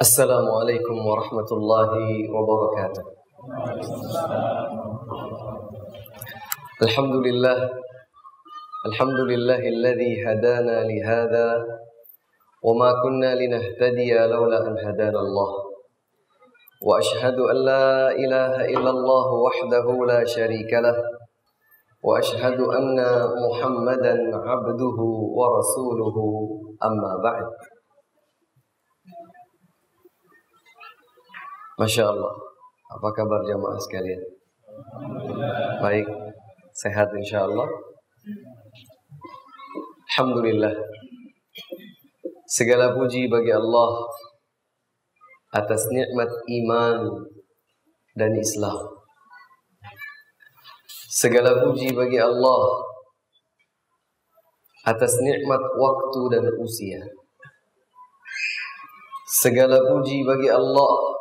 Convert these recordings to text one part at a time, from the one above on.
السلام عليكم ورحمة الله وبركاته. الحمد لله الحمد لله الذي هدانا لهذا وما كنا لنهتدي لولا أن هدانا الله. وأشهد أن لا إله إلا الله وحده لا شريك له. وأشهد أن محمدا عبده ورسوله أما بعد. Masya Allah Apa kabar jamaah sekalian? Baik Sehat insya Allah Alhamdulillah. Segala puji bagi Allah Atas nikmat iman dan Islam. Segala puji bagi Allah Atas nikmat waktu dan usia. Segala puji bagi Allah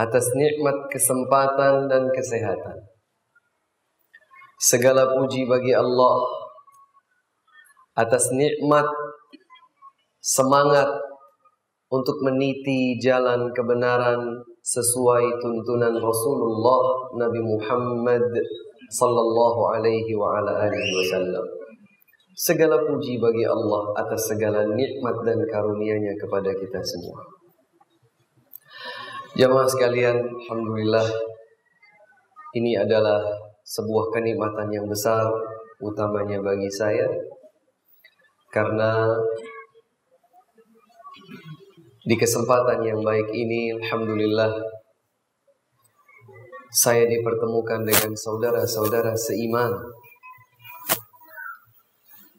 atas nikmat kesempatan dan kesehatan. Segala puji bagi Allah atas nikmat semangat untuk meniti jalan kebenaran sesuai tuntunan Rasulullah Nabi Muhammad sallallahu alaihi wa ala alihi wasallam. Segala puji bagi Allah atas segala nikmat dan karunia-Nya kepada kita semua. Jamaah sekalian, Alhamdulillah ini adalah sebuah kenikmatan yang besar utamanya bagi saya karena di kesempatan yang baik ini Alhamdulillah saya dipertemukan dengan saudara-saudara seiman.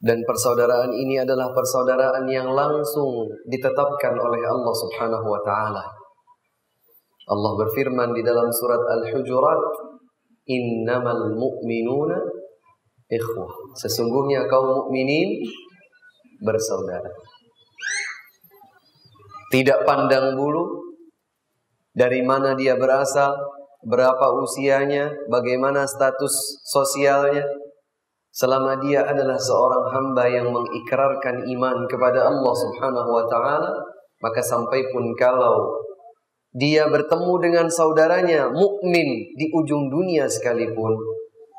Dan persaudaraan ini adalah persaudaraan yang langsung ditetapkan oleh Allah Subhanahu wa taala Allah berfirman di dalam surat Al-Hujurat, "Innamal mu'minuna ikhwah." Sesungguhnya kaum mukminin bersaudara. Tidak pandang bulu dari mana dia berasal, berapa usianya, bagaimana status sosialnya. Selama dia adalah seorang hamba yang mengikrarkan iman kepada Allah Subhanahu wa taala, maka sampai pun kalau dia bertemu dengan saudaranya mukmin di ujung dunia sekalipun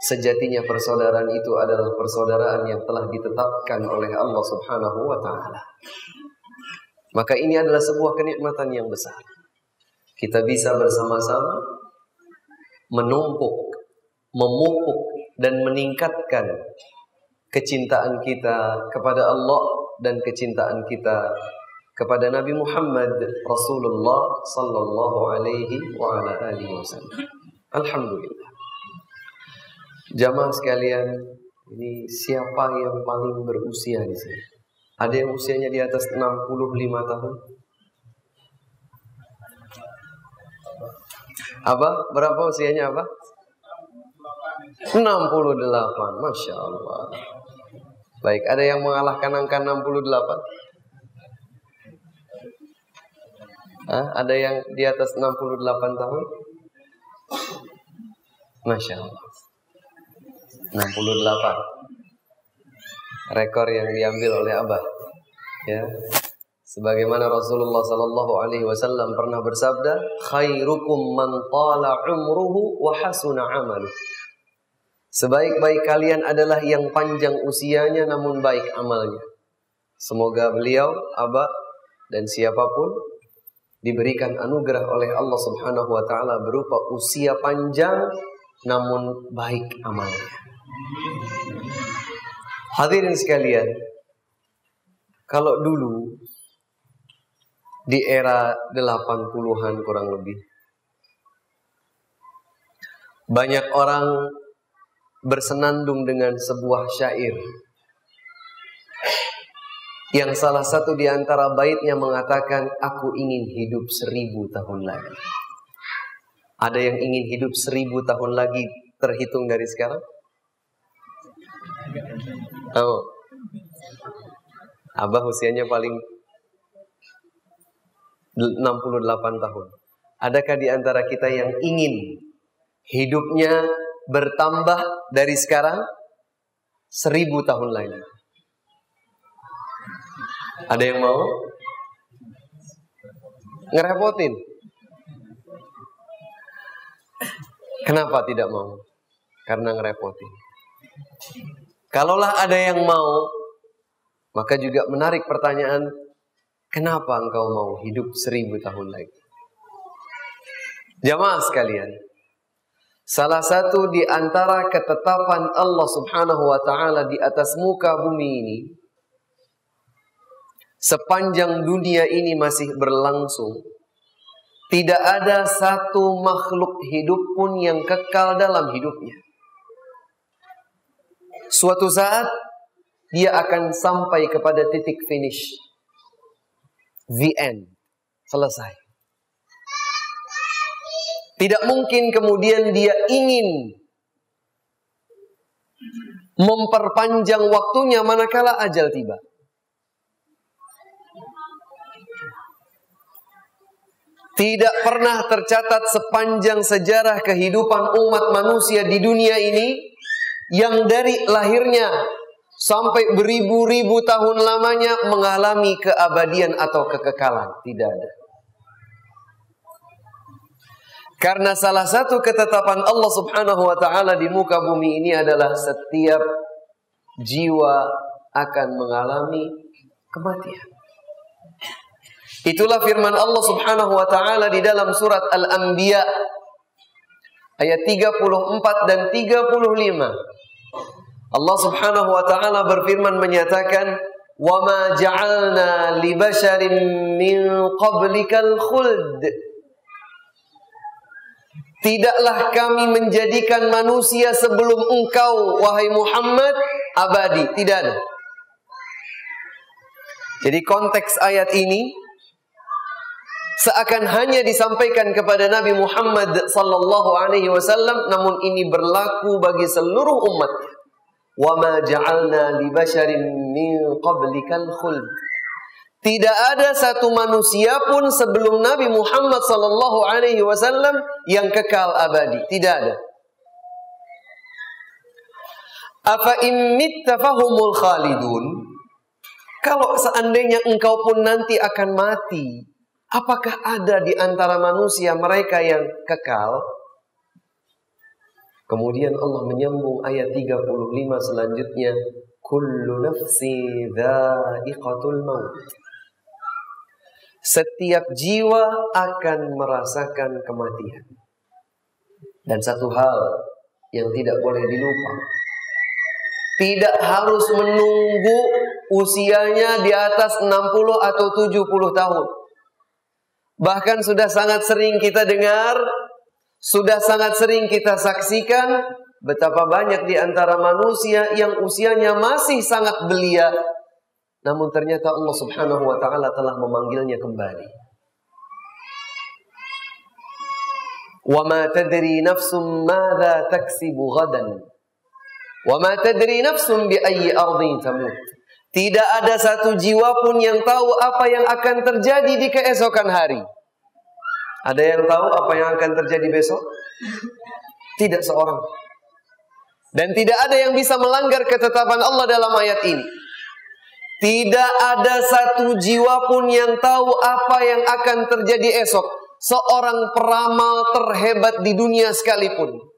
sejatinya persaudaraan itu adalah persaudaraan yang telah ditetapkan oleh Allah Subhanahu wa taala. Maka ini adalah sebuah kenikmatan yang besar. Kita bisa bersama-sama menumpuk, memupuk dan meningkatkan kecintaan kita kepada Allah dan kecintaan kita kepada Nabi Muhammad Rasulullah sallallahu alaihi wa ala alihi wasallam. Alhamdulillah. Jamaah sekalian, ini siapa yang paling berusia di sini? Ada yang usianya di atas 65 tahun? Apa? Berapa usianya apa? 68. Masya Allah. Baik, ada yang mengalahkan angka 68? Hah? Ada yang di atas 68 tahun? Masya Allah 68 Rekor yang diambil oleh Abah Ya Sebagaimana Rasulullah Sallallahu Alaihi Wasallam pernah bersabda, "Khairukum man tala umruhu wa hasuna amalu." Sebaik-baik kalian adalah yang panjang usianya namun baik amalnya. Semoga beliau, Abah dan siapa pun diberikan anugerah oleh Allah Subhanahu wa taala berupa usia panjang namun baik amalnya. Hadirin sekalian, kalau dulu di era 80-an kurang lebih banyak orang bersenandung dengan sebuah syair yang salah satu di antara baitnya mengatakan, aku ingin hidup seribu tahun lagi. Ada yang ingin hidup seribu tahun lagi terhitung dari sekarang? Oh. Abah usianya paling 68 tahun. Adakah di antara kita yang ingin hidupnya bertambah dari sekarang seribu tahun lagi? Ada yang mau? Ngerepotin. Kenapa tidak mau? Karena ngerepotin. Kalaulah ada yang mau, maka juga menarik pertanyaan, kenapa engkau mau hidup seribu tahun lagi? Jamaah sekalian, salah satu di antara ketetapan Allah Subhanahu wa taala di atas muka bumi ini sepanjang dunia ini masih berlangsung tidak ada satu makhluk hidup pun yang kekal dalam hidupnya. Suatu saat dia akan sampai kepada titik finish. The end. Selesai. Tidak mungkin kemudian dia ingin memperpanjang waktunya manakala ajal tiba. Tidak pernah tercatat sepanjang sejarah kehidupan umat manusia di dunia ini yang dari lahirnya sampai beribu-ribu tahun lamanya mengalami keabadian atau kekekalan. Tidak ada. Karena salah satu ketetapan Allah Subhanahu wa taala di muka bumi ini adalah setiap jiwa akan mengalami kematian. Itulah firman Allah Subhanahu wa taala di dalam surat Al-Anbiya ayat 34 dan 35. Allah Subhanahu wa taala berfirman menyatakan wa ma ja'alna li basharin min Tidaklah kami menjadikan manusia sebelum engkau wahai Muhammad abadi, tidak ada. Jadi konteks ayat ini seakan hanya disampaikan kepada Nabi Muhammad sallallahu alaihi wasallam namun ini berlaku bagi seluruh umat. Wa ma ja'alna li basharin min qablikal khuld. Tidak ada satu manusia pun sebelum Nabi Muhammad sallallahu alaihi wasallam yang kekal abadi. Tidak ada. Afa immitta fahumul khalidun? Kalau seandainya engkau pun nanti akan mati, Apakah ada di antara manusia mereka yang kekal? Kemudian Allah menyambung ayat 35 selanjutnya, kullu nafsi dha'iqatul maut. Setiap jiwa akan merasakan kematian. Dan satu hal yang tidak boleh dilupa. Tidak harus menunggu usianya di atas 60 atau 70 tahun. Bahkan sudah sangat sering kita dengar, sudah sangat sering kita saksikan betapa banyak di antara manusia yang usianya masih sangat belia namun ternyata Allah Subhanahu wa taala telah memanggilnya kembali. Wa ma tadri nafsum madza taksibu ghadan. Wa ma tadri nafsum bi. Tidak ada satu jiwa pun yang tahu apa yang akan terjadi di keesokan hari. Ada yang tahu apa yang akan terjadi besok? Tidak seorang. Dan tidak ada yang bisa melanggar ketetapan Allah dalam ayat ini. Tidak ada satu jiwa pun yang tahu apa yang akan terjadi esok. Seorang peramal terhebat di dunia sekalipun.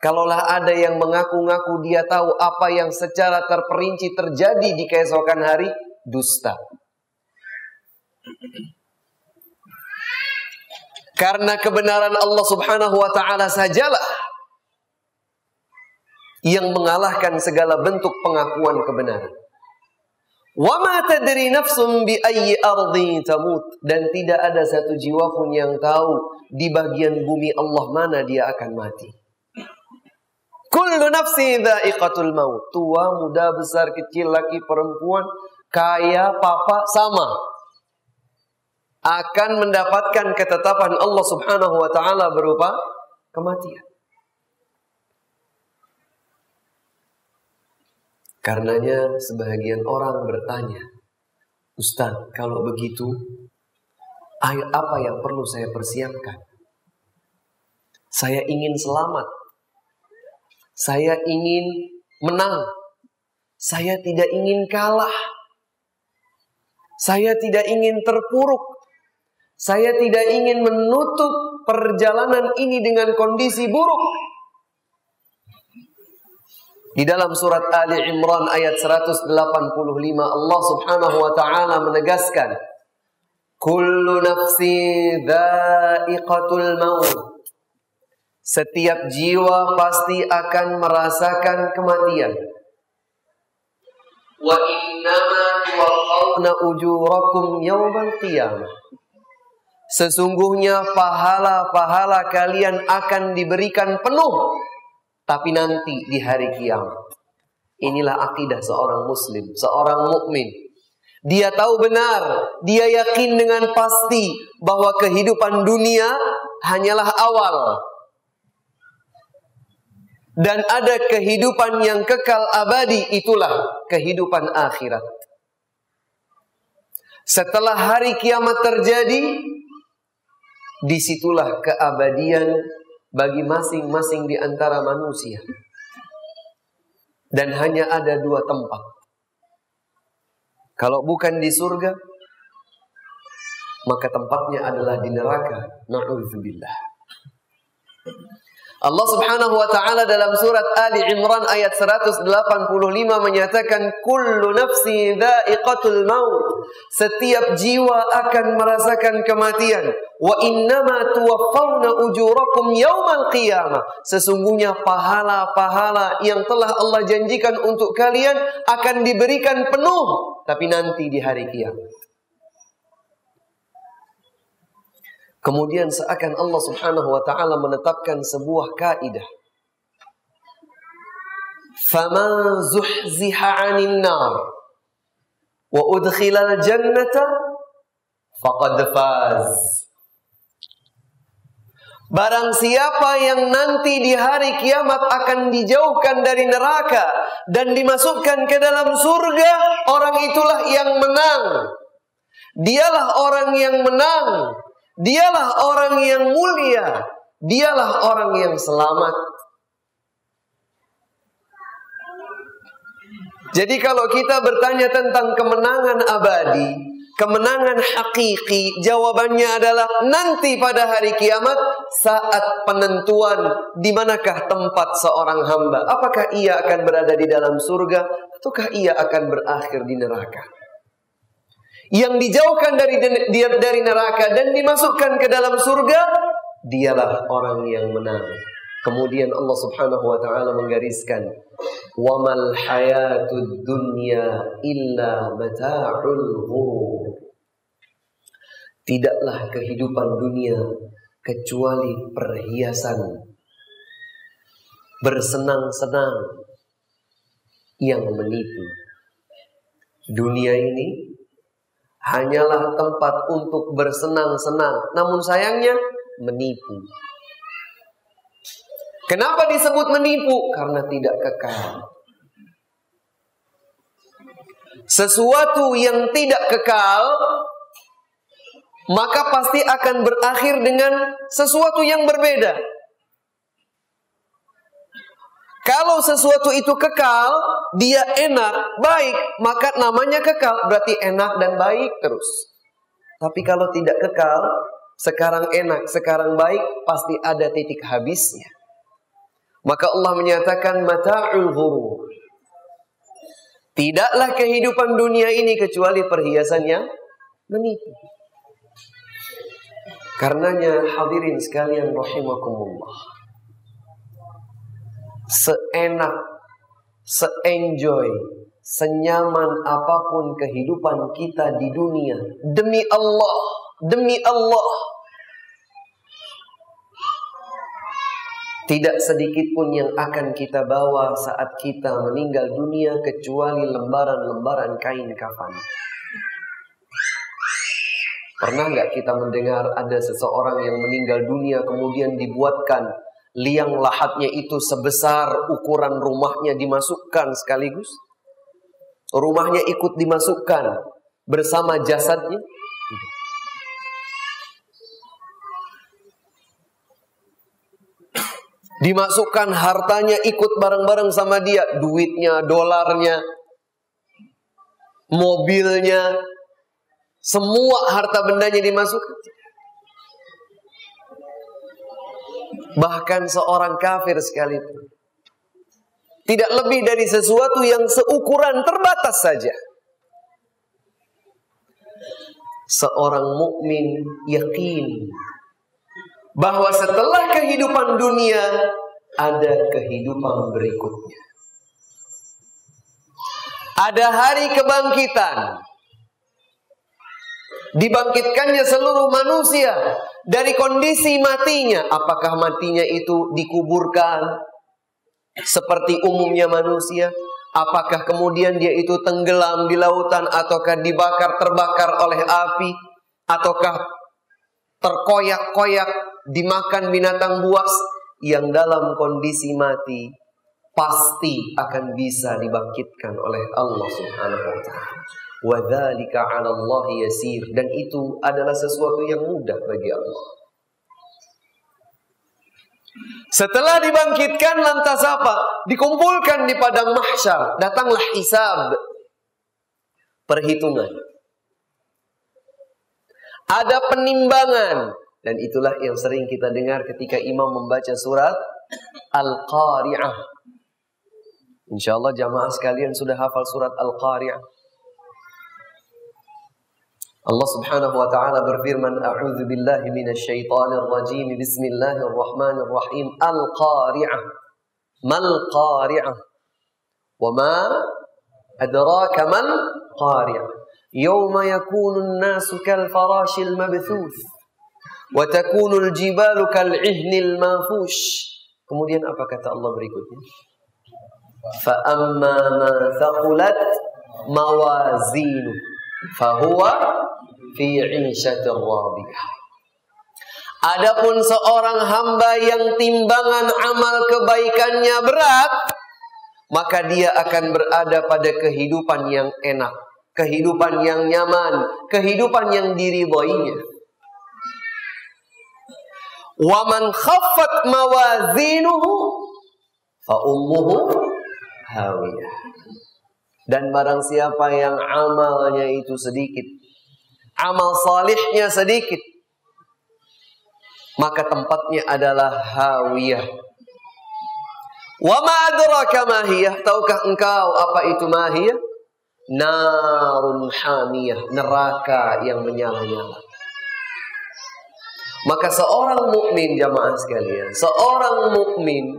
Kalaulah ada yang mengaku-ngaku dia tahu apa yang secara terperinci terjadi di keesokan hari, dusta. Karena kebenaran Allah Subhanahu wa taala sajalah yang mengalahkan segala bentuk pengakuan kebenaran. Wa ma tadri nafsum bi ayyi ardi tamut dan tidak ada satu jiwa pun yang tahu di bagian bumi Allah mana dia akan mati. Kullu nafsi dha'iqatul maut. Tua, muda, besar, kecil, laki, perempuan, kaya, papa, sama. Akan mendapatkan ketetapan Allah subhanahu wa ta'ala berupa kematian. Karenanya sebagian orang bertanya, Ustaz, kalau begitu, apa yang perlu saya persiapkan? Saya ingin selamat saya ingin menang. Saya tidak ingin kalah. Saya tidak ingin terpuruk. Saya tidak ingin menutup perjalanan ini dengan kondisi buruk. Di dalam surat Ali Imran ayat 185 Allah Subhanahu wa taala menegaskan Kullu nafsi dha'iqatul maut Setiap jiwa pasti akan merasakan kematian Wa innama tuwaffawna ujurakum yawmal qiyamah Sesungguhnya pahala-pahala kalian akan diberikan penuh tapi nanti di hari kiamat. Inilah akidah seorang muslim, seorang mukmin. Dia tahu benar, dia yakin dengan pasti bahwa kehidupan dunia hanyalah awal. Dan ada kehidupan yang kekal abadi, itulah kehidupan akhirat. Setelah hari kiamat terjadi, Di situlah keabadian bagi masing-masing di antara manusia. Dan hanya ada dua tempat. Kalau bukan di surga, maka tempatnya adalah di neraka. Na'udzubillah. Allah Subhanahu wa taala dalam surat Ali Imran ayat 185 menyatakan kullu nafsi dha'iqatul maut. Setiap jiwa akan merasakan kematian. Wa innama tuwaffawna ujurakum yaumal qiyamah. Sesungguhnya pahala-pahala yang telah Allah janjikan untuk kalian akan diberikan penuh tapi nanti di hari kiamat. Kemudian seakan Allah Subhanahu wa taala menetapkan sebuah kaidah. Faman zuhziha 'anil nar wa udkhilal jannata faqad faz. Barang siapa yang nanti di hari kiamat akan dijauhkan dari neraka dan dimasukkan ke dalam surga, orang itulah yang menang. Dialah orang yang menang Dialah orang yang mulia. Dialah orang yang selamat. Jadi kalau kita bertanya tentang kemenangan abadi, kemenangan hakiki, jawabannya adalah nanti pada hari kiamat saat penentuan di manakah tempat seorang hamba. Apakah ia akan berada di dalam surga ataukah ia akan berakhir di neraka? Yang dijauhkan dari dari neraka dan dimasukkan ke dalam surga, dialah orang yang menang. Kemudian Allah Subhanahu wa taala menggariskan, "Wa mal hayatud dunya illa mata'ul ghurur." Tidaklah kehidupan dunia kecuali perhiasan bersenang-senang yang menipu. Dunia ini hanyalah tempat untuk bersenang-senang. Namun sayangnya menipu. Kenapa disebut menipu? Karena tidak kekal. Sesuatu yang tidak kekal maka pasti akan berakhir dengan sesuatu yang berbeda. Kalau sesuatu itu kekal, dia enak, baik, maka namanya kekal. Berarti enak dan baik terus. Tapi kalau tidak kekal, sekarang enak, sekarang baik, pasti ada titik habisnya. Maka Allah menyatakan mata'ul ghurur. Tidaklah kehidupan dunia ini kecuali perhiasannya menipu. Karenanya hadirin sekalian rahimakumullah seenak, seenjoy, senyaman apa pun kehidupan kita di dunia demi Allah, demi Allah. Tidak sedikit pun yang akan kita bawa saat kita meninggal dunia kecuali lembaran-lembaran kain kafan. Pernah nggak kita mendengar ada seseorang yang meninggal dunia kemudian dibuatkan liang lahatnya itu sebesar ukuran rumahnya dimasukkan sekaligus? Rumahnya ikut dimasukkan bersama jasadnya? Dimasukkan hartanya ikut bareng-bareng sama dia, duitnya, dolarnya, mobilnya, semua harta bendanya dimasukkan. Bahkan seorang kafir sekalipun. Tidak lebih dari sesuatu yang seukuran terbatas saja. Seorang mukmin yakin bahwa setelah kehidupan dunia ada kehidupan berikutnya. Ada hari kebangkitan. Dibangkitkannya seluruh manusia dari kondisi matinya. Apakah matinya itu dikuburkan seperti umumnya manusia? Apakah kemudian dia itu tenggelam di lautan ataukah dibakar terbakar oleh api ataukah terkoyak-koyak dimakan binatang buas yang dalam kondisi mati pasti akan bisa dibangkitkan oleh Allah Subhanahu wa taala. Wadzalika 'ala Allah yasir dan itu adalah sesuatu yang mudah bagi Allah. Setelah dibangkitkan lantas apa? Dikumpulkan di padang mahsyar, datanglah hisab. Perhitungan. Ada penimbangan dan itulah yang sering kita dengar ketika imam membaca surat Al-Qari'ah Insya Allah jamaah sekalian sudah hafal surat Al-Qari'ah. الله سبحانه وتعالى برفيرمن أعوذ بالله من الشيطان الرجيم. بسم الله الرحمن الرحيم. القارعة. ما القارعة؟ وما أدراك ما القارعة؟ يوم يكون الناس كالفراش المبثوث وتكون الجبال كالعهن المنفوش. Kemudian apa kata Allah berikutnya? فأما ما ثقلت موازينه. fahuwa fi. Adapun seorang hamba yang timbangan amal kebaikannya berat, maka dia akan berada pada kehidupan yang enak, kehidupan yang nyaman, kehidupan yang diriboinya. Waman khaffat mawazinuhu fa ummuhu hawiyah. Dan barang siapa yang amalnya itu sedikit, amal salihnya sedikit, maka tempatnya adalah hawiyah. Wa ma adraka ma Tahukah engkau apa itu mahiyah? Narun hamiyah, neraka yang menyala-nyala. Maka seorang mukmin jamaah sekalian, seorang mukmin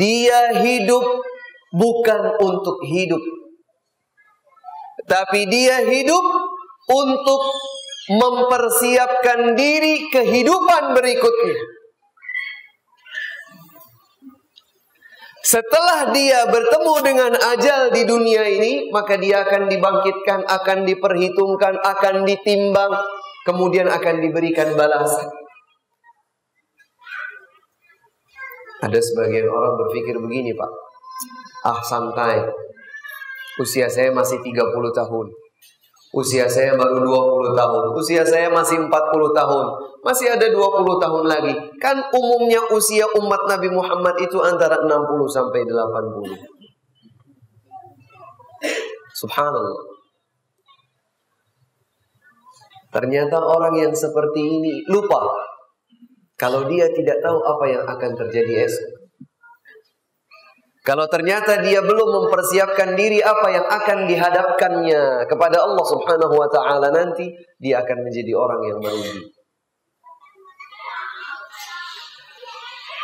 dia hidup bukan untuk hidup. Tapi dia hidup untuk mempersiapkan diri kehidupan berikutnya. Setelah dia bertemu dengan ajal di dunia ini, maka dia akan dibangkitkan, akan diperhitungkan, akan ditimbang, kemudian akan diberikan balasan. Ada sebagian orang berpikir begini Pak Ah santai. Usia saya masih 30 tahun. Usia saya baru 20 tahun. Usia saya masih 40 tahun. Masih ada 20 tahun lagi. Kan umumnya usia umat Nabi Muhammad itu antara 60 sampai 80 Subhanallah. Ternyata orang yang seperti ini lupa. Kalau dia tidak tahu apa yang akan terjadi esok. Kalau ternyata dia belum mempersiapkan diri apa yang akan dihadapkannya kepada Allah Subhanahu wa taala nanti, dia akan menjadi orang yang merugi.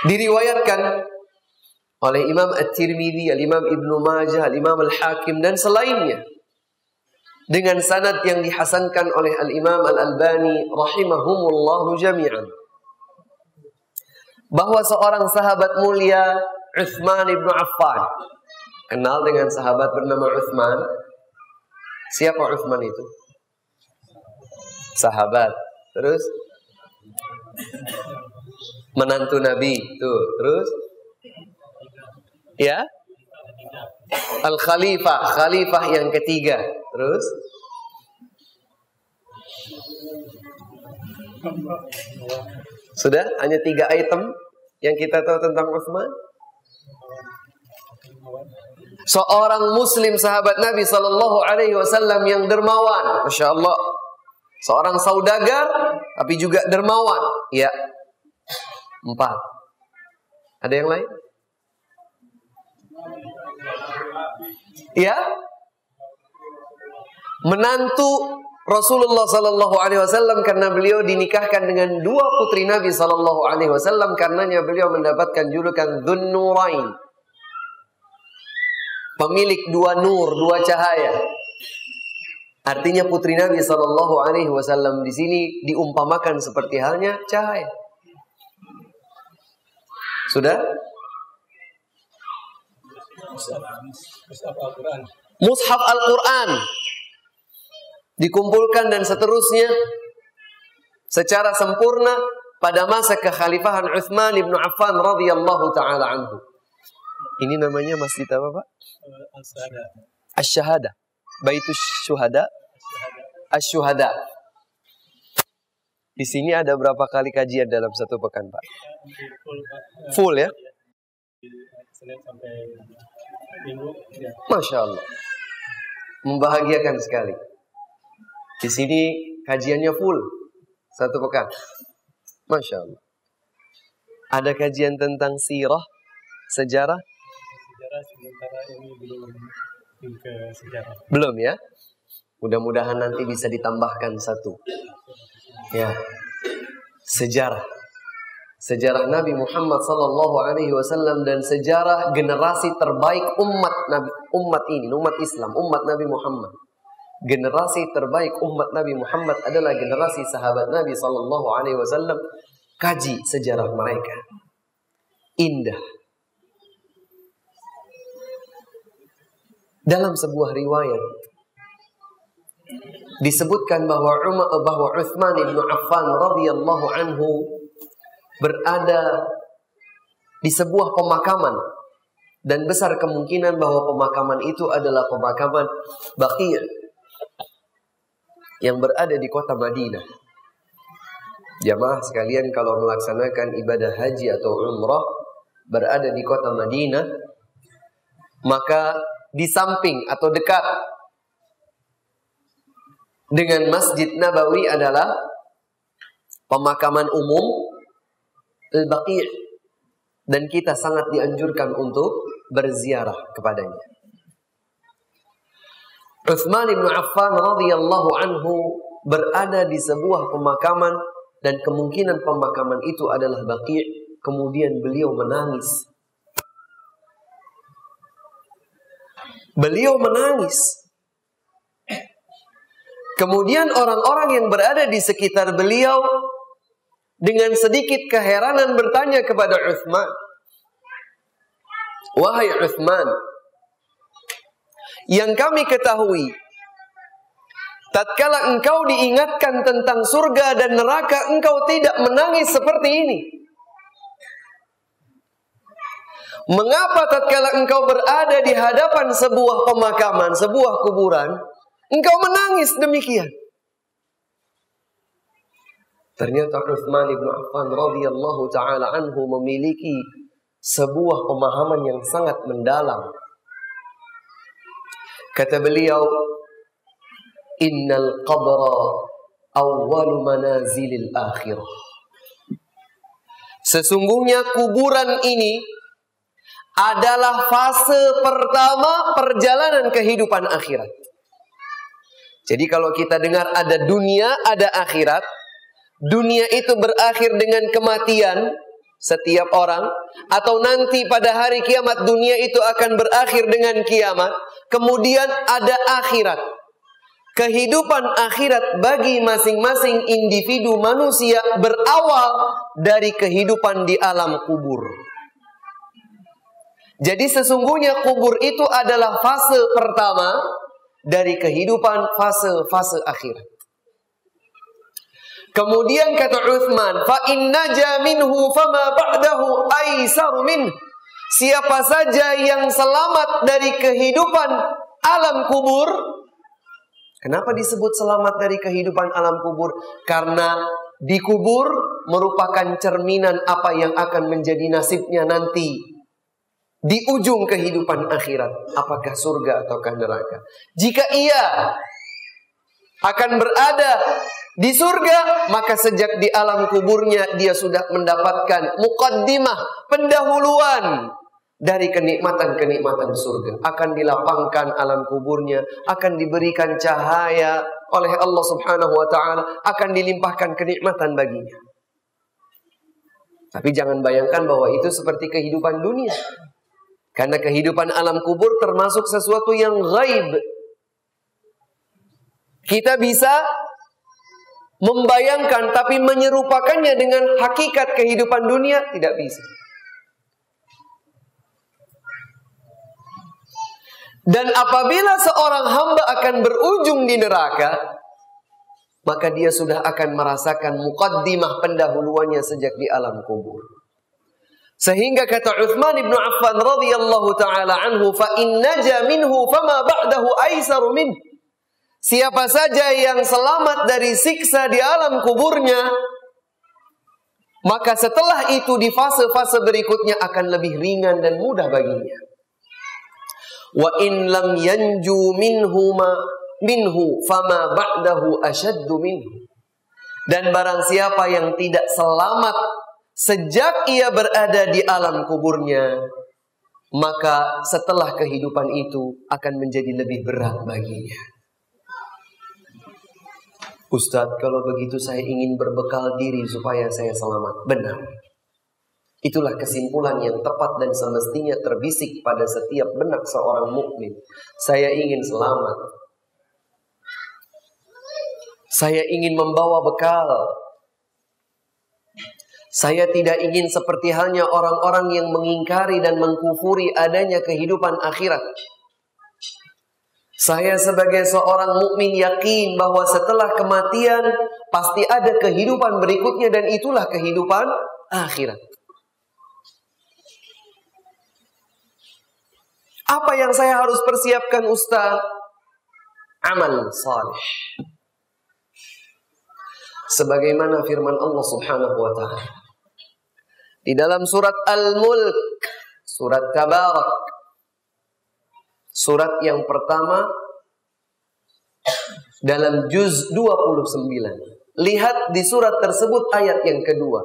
Diriwayatkan oleh Imam At-Tirmidzi, Al-Imam Ibnu Majah, Al-Imam Al-Hakim dan selainnya dengan sanad yang dihasankan oleh Al-Imam Al-Albani rahimahumullahu jami'an bahwa seorang sahabat mulia Uthman ibnu Affan kenal dengan sahabat bernama Uthman. Siapa Uthman itu? Sahabat. Terus menantu Nabi. Tuh, terus ya Al Khalifah, Khalifah yang ketiga. Terus sudah hanya tiga item yang kita tahu tentang Uthman. Seorang Muslim sahabat Nabi Sallallahu Alaihi Wasallam yang dermawan, masya Allah. Seorang saudagar, tapi juga dermawan. Ya, Empat. Ada yang lain? Ya? Menantu Rasulullah Sallallahu Alaihi Wasallam karena beliau dinikahkan dengan dua putri Nabi Sallallahu Alaihi Wasallam karenanya beliau mendapatkan julukan Nurain pemilik dua nur dua cahaya artinya putri Nabi Sallallahu Alaihi Wasallam di sini diumpamakan seperti halnya cahaya sudah Mushaf Al-Quran dikumpulkan dan seterusnya secara sempurna pada masa kekhalifahan Uthman ibn Affan radhiyallahu taala anhu. Ini namanya masjid apa, Pak? Asy-Syahada. Baitus Syuhada. Asy-Syuhada. Di sini ada berapa kali kajian dalam satu pekan, Pak? Full ya? Masya Allah. Membahagiakan sekali. Di sini kajiannya full satu pekan. Masya Allah. Ada kajian tentang sirah, sejarah? Sejarah sementara ini belum ke sejarah. Belum ya? Mudah-mudahan nanti bisa ditambahkan satu. Ya. Sejarah. Sejarah Nabi Muhammad sallallahu alaihi wasallam dan sejarah generasi terbaik umat Nabi umat ini, umat Islam, umat Nabi Muhammad generasi terbaik umat Nabi Muhammad adalah generasi sahabat Nabi Sallallahu Alaihi Wasallam. Kaji sejarah mereka, indah. Dalam sebuah riwayat disebutkan bahwa Umar bahwa Uthman bin Affan radhiyallahu anhu berada di sebuah pemakaman dan besar kemungkinan bahwa pemakaman itu adalah pemakaman Baqi' yang berada di kota Madinah. Jamaah sekalian kalau melaksanakan ibadah haji atau umrah berada di kota Madinah, maka di samping atau dekat dengan Masjid Nabawi adalah pemakaman umum Al-Baqi' dan kita sangat dianjurkan untuk berziarah kepadanya. Uthman bin Affan radhiyallahu anhu berada di sebuah pemakaman dan kemungkinan pemakaman itu adalah Baqi' kemudian beliau menangis beliau menangis. Kemudian orang-orang yang berada di sekitar beliau dengan sedikit keheranan bertanya kepada Uthman wahai Uthman yang kami ketahui tatkala engkau diingatkan tentang surga dan neraka engkau tidak menangis seperti ini Mengapa tatkala engkau berada di hadapan sebuah pemakaman, sebuah kuburan, engkau menangis demikian? Ternyata Uthman bin Affan radhiyallahu taala anhu memiliki sebuah pemahaman yang sangat mendalam Kata beliau, Innal qabra awwalu manazilil akhirah. Sesungguhnya kuburan ini adalah fase pertama perjalanan kehidupan akhirat. Jadi kalau kita dengar ada dunia, ada akhirat, dunia itu berakhir dengan kematian setiap orang atau nanti pada hari kiamat dunia itu akan berakhir dengan kiamat Kemudian ada akhirat. Kehidupan akhirat bagi masing-masing individu manusia berawal dari kehidupan di alam kubur. Jadi sesungguhnya kubur itu adalah fase pertama dari kehidupan fase-fase akhirat. Kemudian kata Uthman, fa inna jaminhu fama ba'dahu aisaru min. Siapa saja yang selamat dari kehidupan alam kubur, kenapa disebut selamat dari kehidupan alam kubur? Karena di kubur merupakan cerminan apa yang akan menjadi nasibnya nanti di ujung kehidupan akhirat, apakah surga ataukah neraka. Jika ia akan berada di surga, maka sejak di alam kuburnya dia sudah mendapatkan mukaddimah, pendahuluan dari kenikmatan-kenikmatan surga. Akan dilapangkan alam kuburnya, akan diberikan cahaya oleh Allah Subhanahu wa taala, akan dilimpahkan kenikmatan baginya. Tapi jangan bayangkan bahwa itu seperti kehidupan dunia. Karena kehidupan alam kubur termasuk sesuatu yang gaib. Kita bisa membayangkan tapi menyerupakannya dengan hakikat kehidupan dunia tidak bisa. Dan apabila seorang hamba akan berujung di neraka, maka dia sudah akan merasakan mukaddimah pendahuluannya sejak di alam kubur. Sehingga kata Uthman bin Affan radhiyallahu taala anhu, "Fa in naja minhu fama ba'dahu aisaru minhu." Siapa saja yang selamat dari siksa di alam kuburnya, maka setelah itu di fase-fase berikutnya akan lebih ringan dan mudah baginya. Wa in lam yanju minhu ma minhu fama ba'dahu ashaddu minhu. Dan barang siapa yang tidak selamat sejak ia berada di alam kuburnya, maka setelah kehidupan itu akan menjadi lebih berat baginya. Ustadz, kalau begitu saya ingin berbekal diri supaya saya selamat. Benar. Itulah kesimpulan yang tepat dan semestinya terbisik pada setiap benak seorang mukmin. Saya ingin selamat. Saya ingin membawa bekal. Saya tidak ingin seperti halnya orang-orang yang mengingkari dan mengkufuri adanya kehidupan akhirat. Saya sebagai seorang mukmin yakin bahwa setelah kematian pasti ada kehidupan berikutnya dan itulah kehidupan akhirat. Apa yang saya harus persiapkan Ustaz? Amal salih. Sebagaimana firman Allah Subhanahu wa taala di dalam surat Al-Mulk, surat Tabarak Surat yang pertama dalam juz 29. Lihat di surat tersebut ayat yang kedua.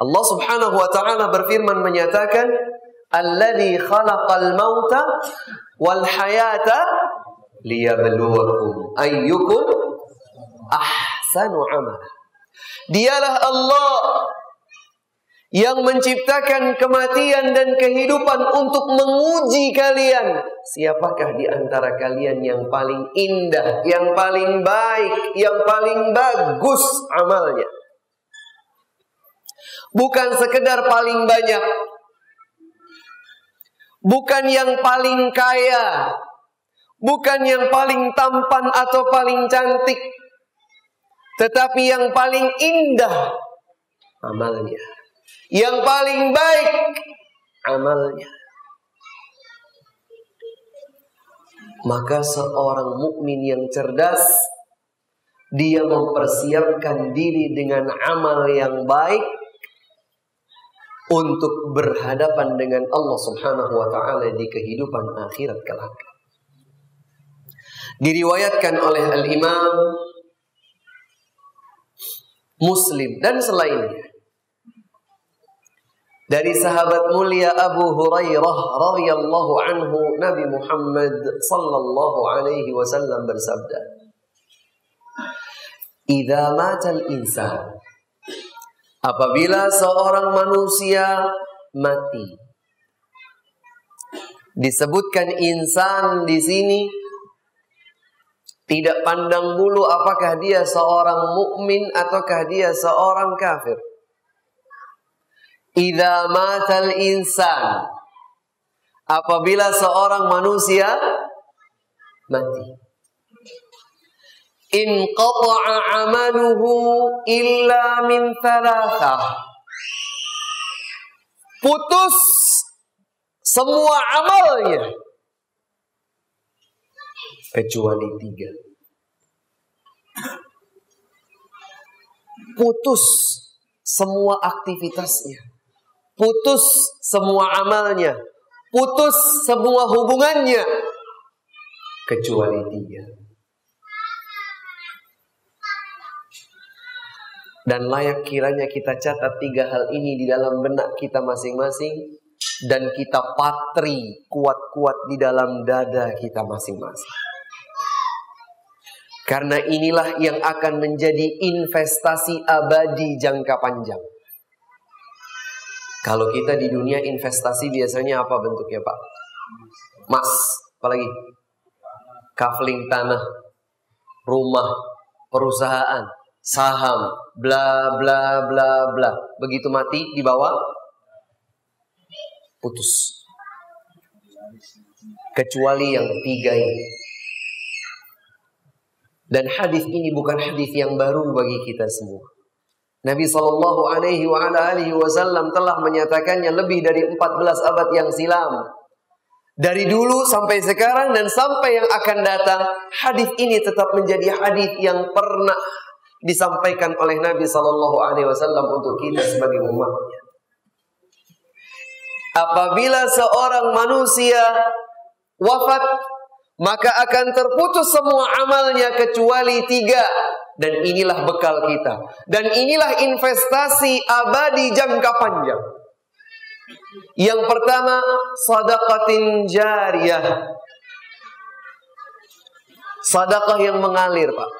Allah Subhanahu wa taala berfirman menyatakan, "Alladzi khalaqal mauta wal hayata liyabluwakum ayyukum ahsanu amala." Dialah Allah yang menciptakan kematian dan kehidupan untuk menguji kalian. Siapakah di antara kalian yang paling indah, yang paling baik, yang paling bagus amalnya? Bukan sekedar paling banyak. Bukan yang paling kaya. Bukan yang paling tampan atau paling cantik. Tetapi yang paling indah amalnya yang paling baik amalnya. Maka seorang mukmin yang cerdas dia mempersiapkan diri dengan amal yang baik untuk berhadapan dengan Allah Subhanahu wa taala di kehidupan akhirat kelak. Diriwayatkan oleh Al-Imam Muslim dan selainnya dari sahabat mulia Abu Hurairah radhiyallahu anhu Nabi Muhammad sallallahu alaihi wasallam bersabda Idza matal insan apabila seorang manusia mati disebutkan insan di sini tidak pandang bulu apakah dia seorang mukmin ataukah dia seorang kafir Idza matal insan. Apabila seorang manusia mati. In qata'a amaluhu illa min thalathah putus semua amalnya. Kecuali tiga. Putus semua aktivitasnya putus semua amalnya, putus semua hubungannya kecuali tiga. Dan layak kiranya kita catat tiga hal ini di dalam benak kita masing-masing dan kita patri kuat-kuat di dalam dada kita masing-masing. Karena inilah yang akan menjadi investasi abadi jangka panjang. Kalau kita di dunia investasi biasanya apa bentuknya Pak? Mas, apalagi? Kafling tanah, rumah, perusahaan, saham, bla bla bla bla. Begitu mati dibawa putus. Kecuali yang tiga ini. Dan hadis ini bukan hadis yang baru bagi kita semua. Nabi Shallallahu Alaihi Wasallam telah menyatakannya lebih dari 14 abad yang silam. Dari dulu sampai sekarang dan sampai yang akan datang, hadis ini tetap menjadi hadis yang pernah disampaikan oleh Nabi Shallallahu Alaihi Wasallam untuk kita sebagai umatnya. Apabila seorang manusia wafat, maka akan terputus semua amalnya kecuali tiga dan inilah bekal kita. Dan inilah investasi abadi jangka panjang. Yang pertama, sadaqatin jariyah. Sadaqah yang mengalir, Pak.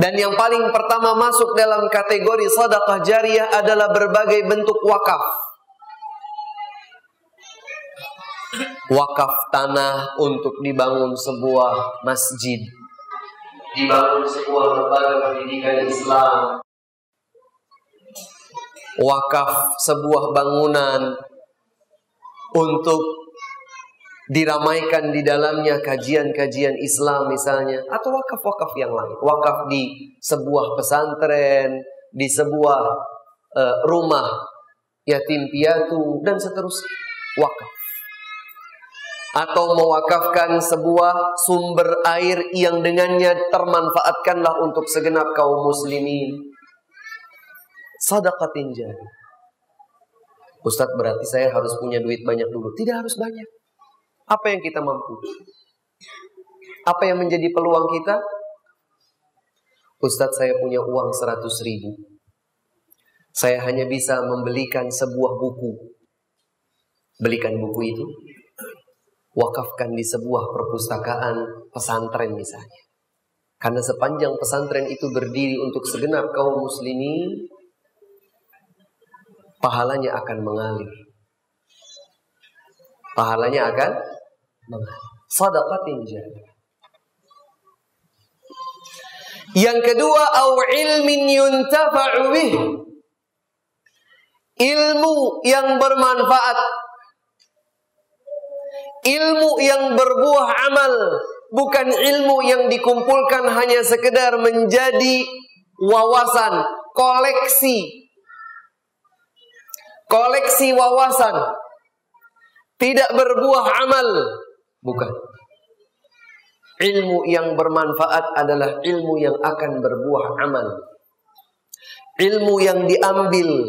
Dan yang paling pertama masuk dalam kategori sadaqah jariyah adalah berbagai bentuk wakaf. Wakaf tanah untuk dibangun sebuah masjid, dibangun sebuah lembaga pendidikan Islam, wakaf sebuah bangunan untuk diramaikan di dalamnya kajian-kajian Islam misalnya atau wakaf-wakaf yang lain. Wakaf di sebuah pesantren di sebuah uh, rumah yatim piatu dan seterusnya. Wakaf atau mewakafkan sebuah sumber air yang dengannya termanfaatkanlah untuk segenap kaum muslimin. Sadaqatin jari. Ustadz berarti saya harus punya duit banyak dulu. Tidak harus banyak. Apa yang kita mampu? Apa yang menjadi peluang kita? Ustadz saya punya uang 100 ribu. Saya hanya bisa membelikan sebuah buku. Belikan buku itu wakafkan di sebuah perpustakaan pesantren misalnya. Karena sepanjang pesantren itu berdiri untuk segenap kaum muslimin, pahalanya akan mengalir. Pahalanya akan mengalir. Sadaqatin. Yang kedua, au ilmin yuntafa'u. Ilmu yang bermanfaat ilmu yang berbuah amal, bukan ilmu yang dikumpulkan hanya sekedar menjadi wawasan, koleksi. Koleksi wawasan tidak berbuah amal, bukan. Ilmu yang bermanfaat adalah ilmu yang akan berbuah amal. Ilmu yang diambil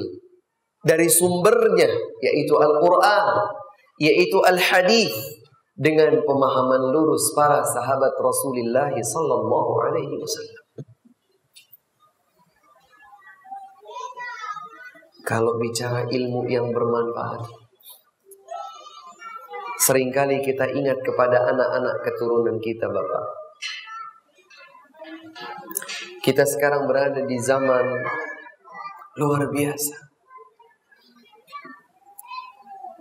dari sumbernya yaitu Al-Qur'an yaitu al-hadis dengan pemahaman lurus para sahabat Rasulullah sallallahu alaihi wasallam. Kalau bicara ilmu yang bermanfaat, sering kali kita ingat kepada anak-anak keturunan kita, Bapak. Kita sekarang berada di zaman luar biasa.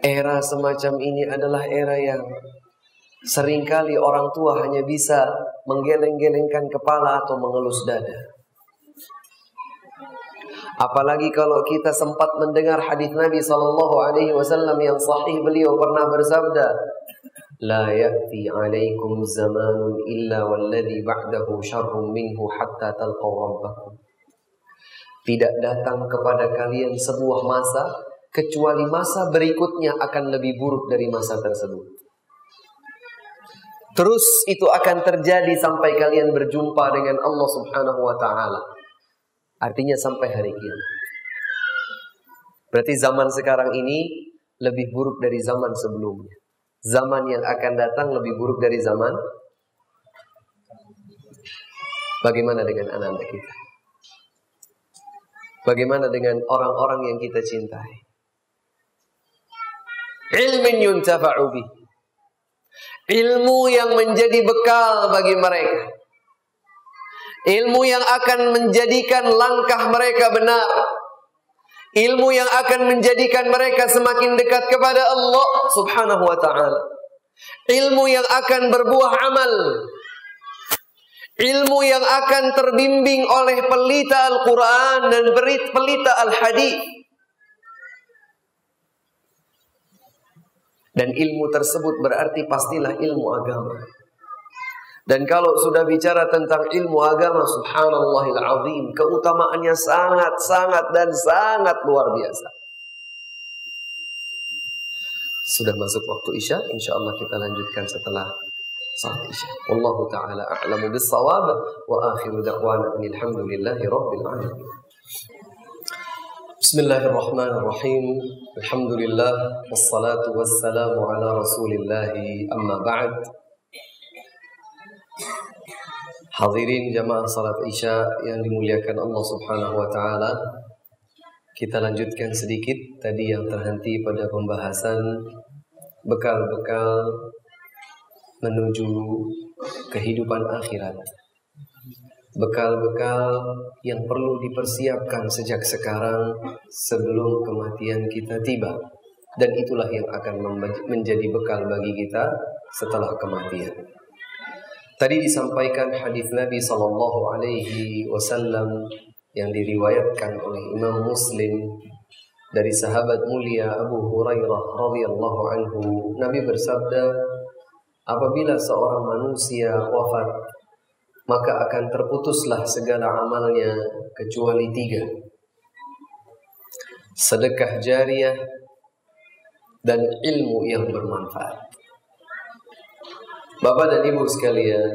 Era semacam ini adalah era yang seringkali orang tua hanya bisa menggeleng-gelengkan kepala atau mengelus dada. Apalagi kalau kita sempat mendengar hadis Nabi Sallallahu Alaihi Wasallam yang sahih beliau pernah bersabda, لا يأتي عليكم زمان إلا والذي بعده شر منه حتى تلقوا ربكم. Tidak datang kepada kalian sebuah masa kecuali masa berikutnya akan lebih buruk dari masa tersebut. Terus itu akan terjadi sampai kalian berjumpa dengan Allah Subhanahu wa taala. Artinya sampai hari kiamat. Berarti zaman sekarang ini lebih buruk dari zaman sebelumnya. Zaman yang akan datang lebih buruk dari zaman Bagaimana dengan anak-anak kita? Bagaimana dengan orang-orang yang kita cintai? Ilmin yuntafa'u bih. Ilmu yang menjadi bekal bagi mereka. Ilmu yang akan menjadikan langkah mereka benar. Ilmu yang akan menjadikan mereka semakin dekat kepada Allah Subhanahu wa taala. Ilmu yang akan berbuah amal. Ilmu yang akan terbimbing oleh pelita Al-Quran dan pelita Al-Hadis. Dan ilmu tersebut berarti pastilah ilmu agama. Dan kalau sudah bicara tentang ilmu agama, subhanallahil azim, keutamaannya sangat, sangat, dan sangat luar biasa. Sudah masuk waktu Isya, insya Allah kita lanjutkan setelah salat Isya. Wallahu taala a'lamu bis-shawab wa akhiru da'wana alhamdulillahi rabbil alamin. Bismillahirrahmanirrahim. Alhamdulillah wassalatu wassalamu ala Rasulillah amma ba'd. Hadirin jamaah salat Isya yang dimuliakan Allah Subhanahu wa taala. Kita lanjutkan sedikit tadi yang terhenti pada pembahasan bekal-bekal menuju kehidupan akhirat. Bekal-bekal yang perlu dipersiapkan sejak sekarang sebelum kematian kita tiba. Dan itulah yang akan menjadi bekal bagi kita setelah kematian. Tadi disampaikan hadis Nabi Sallallahu Alaihi Wasallam yang diriwayatkan oleh Imam Muslim dari sahabat mulia Abu Hurairah radhiyallahu anhu. Nabi bersabda, Apabila seorang manusia wafat, maka akan terputuslah segala amalnya kecuali tiga. Sedekah jariah dan ilmu yang bermanfaat. Bapak dan Ibu sekalian,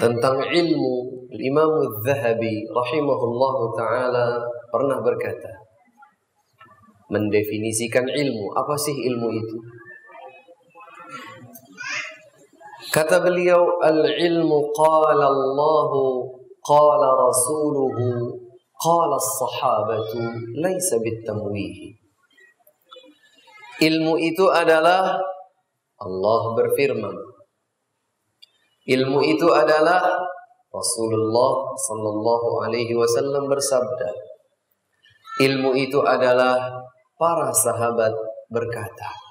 tentang ilmu Imam Az-Zahabi rahimahullah taala pernah berkata mendefinisikan ilmu apa sih ilmu itu Kata beliau, al-ilmu qala Allah, qala rasuluhu, qala sahabatu, laisa bitamwih. Ilmu itu adalah Allah berfirman. Ilmu itu adalah Rasulullah sallallahu alaihi wasallam bersabda. Ilmu itu adalah para sahabat berkata.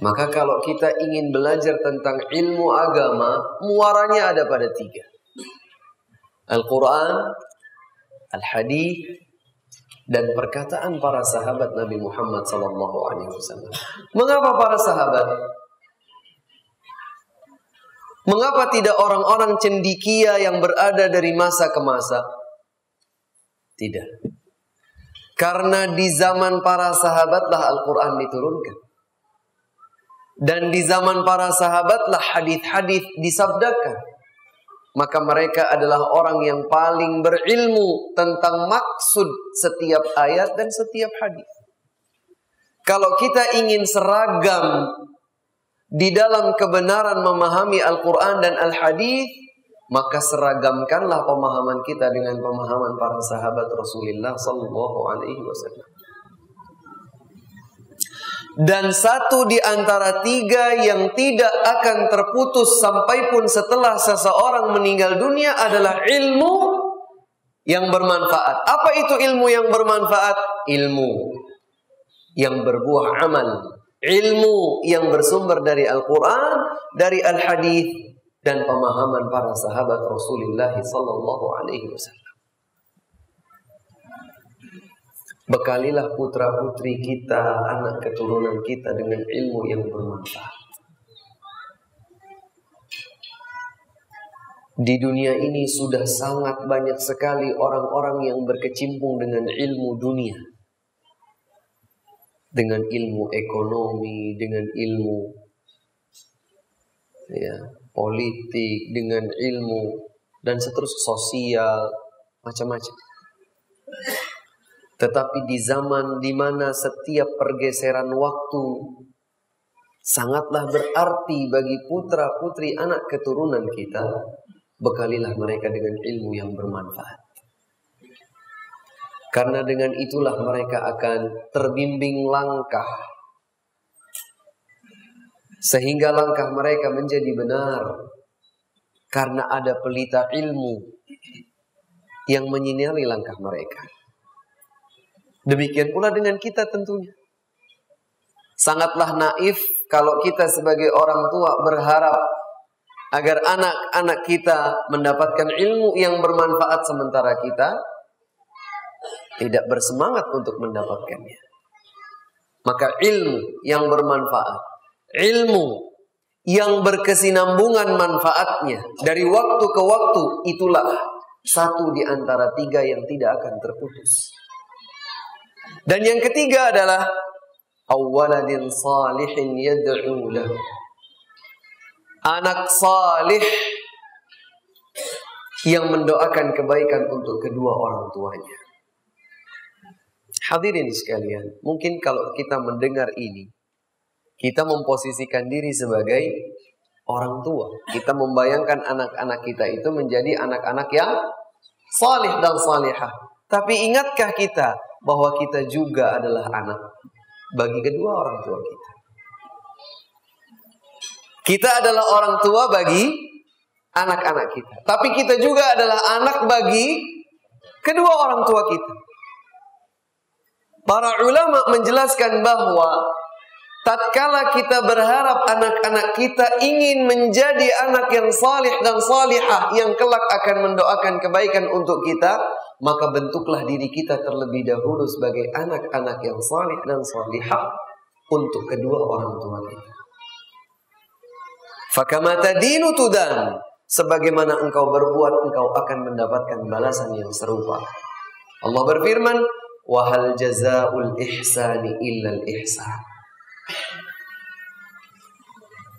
Maka kalau kita ingin belajar tentang ilmu agama, muaranya ada pada tiga. Al-Quran, Al-Hadith, dan perkataan para sahabat Nabi Muhammad SAW. Mengapa para sahabat? Mengapa tidak orang-orang cendikia yang berada dari masa ke masa? Tidak. Karena di zaman para sahabatlah Al-Quran diturunkan. Dan di zaman para sahabatlah hadis-hadis disabdakan. Maka mereka adalah orang yang paling berilmu tentang maksud setiap ayat dan setiap hadis. Kalau kita ingin seragam di dalam kebenaran memahami Al-Quran dan Al-Hadis, maka seragamkanlah pemahaman kita dengan pemahaman para sahabat Rasulullah Sallallahu Alaihi Wasallam. Dan satu di antara tiga yang tidak akan terputus sampai pun setelah seseorang meninggal dunia adalah ilmu yang bermanfaat. Apa itu ilmu yang bermanfaat? Ilmu yang berbuah amal. Ilmu yang bersumber dari Al-Quran, dari Al-Hadis dan pemahaman para sahabat Rasulullah Sallallahu. Bekalilah putra-putri kita, anak keturunan kita dengan ilmu yang bermanfaat. Di dunia ini sudah sangat banyak sekali orang-orang yang berkecimpung dengan ilmu dunia. Dengan ilmu ekonomi, dengan ilmu ya, politik, dengan ilmu dan seterusnya sosial, macam-macam. Tetapi di zaman di mana setiap pergeseran waktu, sangatlah berarti bagi putra-putri anak keturunan kita. Bekalilah mereka dengan ilmu yang bermanfaat. Karena dengan itulah mereka akan terbimbing langkah. Sehingga langkah mereka menjadi benar. Karena ada pelita ilmu yang menyinari langkah mereka. Demikian pula dengan kita tentunya. Sangatlah naif kalau kita sebagai orang tua berharap agar anak-anak kita mendapatkan ilmu yang bermanfaat sementara kita tidak bersemangat untuk mendapatkannya. Maka ilmu yang bermanfaat, ilmu yang berkesinambungan manfaatnya dari waktu ke waktu itulah satu di antara tiga yang tidak akan terputus. Dan yang ketiga adalah awaladin salihin yad'u anak salih yang mendoakan kebaikan untuk kedua orang tuanya. Hadirin sekalian, mungkin kalau kita mendengar ini, kita memposisikan diri sebagai orang tua. Kita membayangkan anak-anak kita itu menjadi anak-anak yang salih dan salihah. Tapi ingatkah kita bahwa kita juga adalah anak bagi kedua orang tua kita? Kita adalah orang tua bagi anak-anak kita. Tapi kita juga adalah anak bagi kedua orang tua kita. Para ulama menjelaskan bahwa tatkala kita berharap anak-anak kita ingin menjadi anak yang salih dan salihah yang kelak akan mendoakan kebaikan untuk kita, maka bentuklah diri kita terlebih dahulu sebagai anak-anak yang salih dan salihah untuk kedua orang tua kita. Fakamata dinu tudan. Sebagaimana engkau berbuat, engkau akan mendapatkan balasan yang serupa. Allah berfirman, Wahal jazaul ihsani illal ihsan.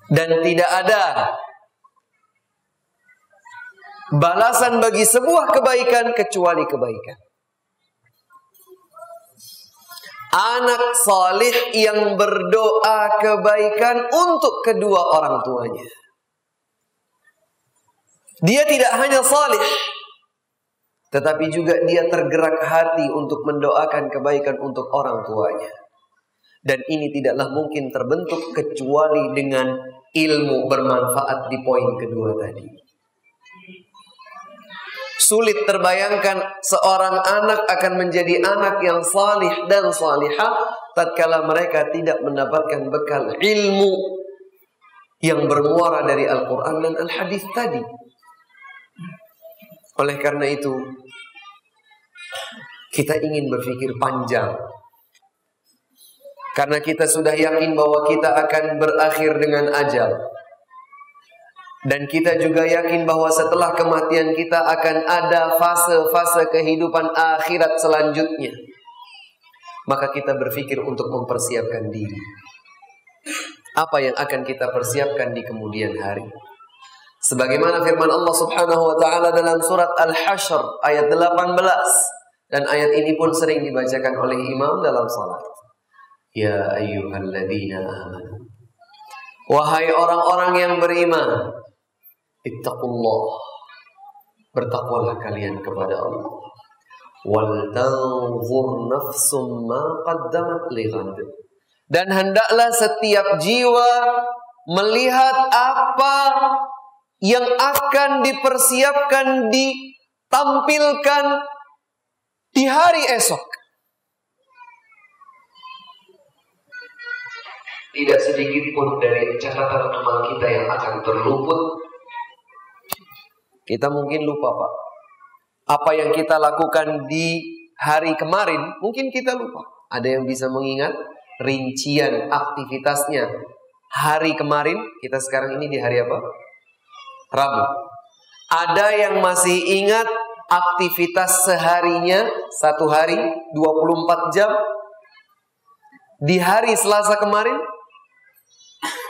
Dan tidak ada balasan bagi sebuah kebaikan kecuali kebaikan. anak salih yang berdoa kebaikan untuk kedua orang tuanya. Dia tidak hanya salih, tetapi juga dia tergerak hati untuk mendoakan kebaikan untuk orang tuanya. Dan ini tidaklah mungkin terbentuk kecuali dengan ilmu bermanfaat di poin kedua tadi. Sulit terbayangkan seorang anak akan menjadi anak yang salih dan salihah tatkala mereka tidak mendapatkan bekal ilmu yang bermuara dari Al-Quran dan Al-Hadis tadi. Oleh karena itu, kita ingin berpikir panjang. Karena kita sudah yakin bahwa kita akan berakhir dengan ajal. Dan kita juga yakin bahwa setelah kematian kita akan ada fase-fase kehidupan akhirat selanjutnya. Maka kita berpikir untuk mempersiapkan diri. Apa yang akan kita persiapkan di kemudian hari? Sebagaimana firman Allah Subhanahu wa taala dalam surat Al-Hasyr ayat 18 dan ayat ini pun sering dibacakan oleh imam dalam salat. Ya ayyuhalladzina amanu. Wahai orang-orang yang beriman, Ittaqullah. Bertakwalah kalian kepada Allah. Wal tanzur nafsum ma qaddamat lighad. Dan hendaklah setiap jiwa melihat apa yang akan dipersiapkan ditampilkan di hari esok. Tidak sedikit pun dari catatan amal kita yang akan terluput kita mungkin lupa Pak. Apa yang kita lakukan di hari kemarin, mungkin kita lupa. Ada yang bisa mengingat rincian aktivitasnya hari kemarin, kita sekarang ini di hari apa? Rabu. Ada yang masih ingat aktivitas seharinya satu hari 24 jam di hari Selasa kemarin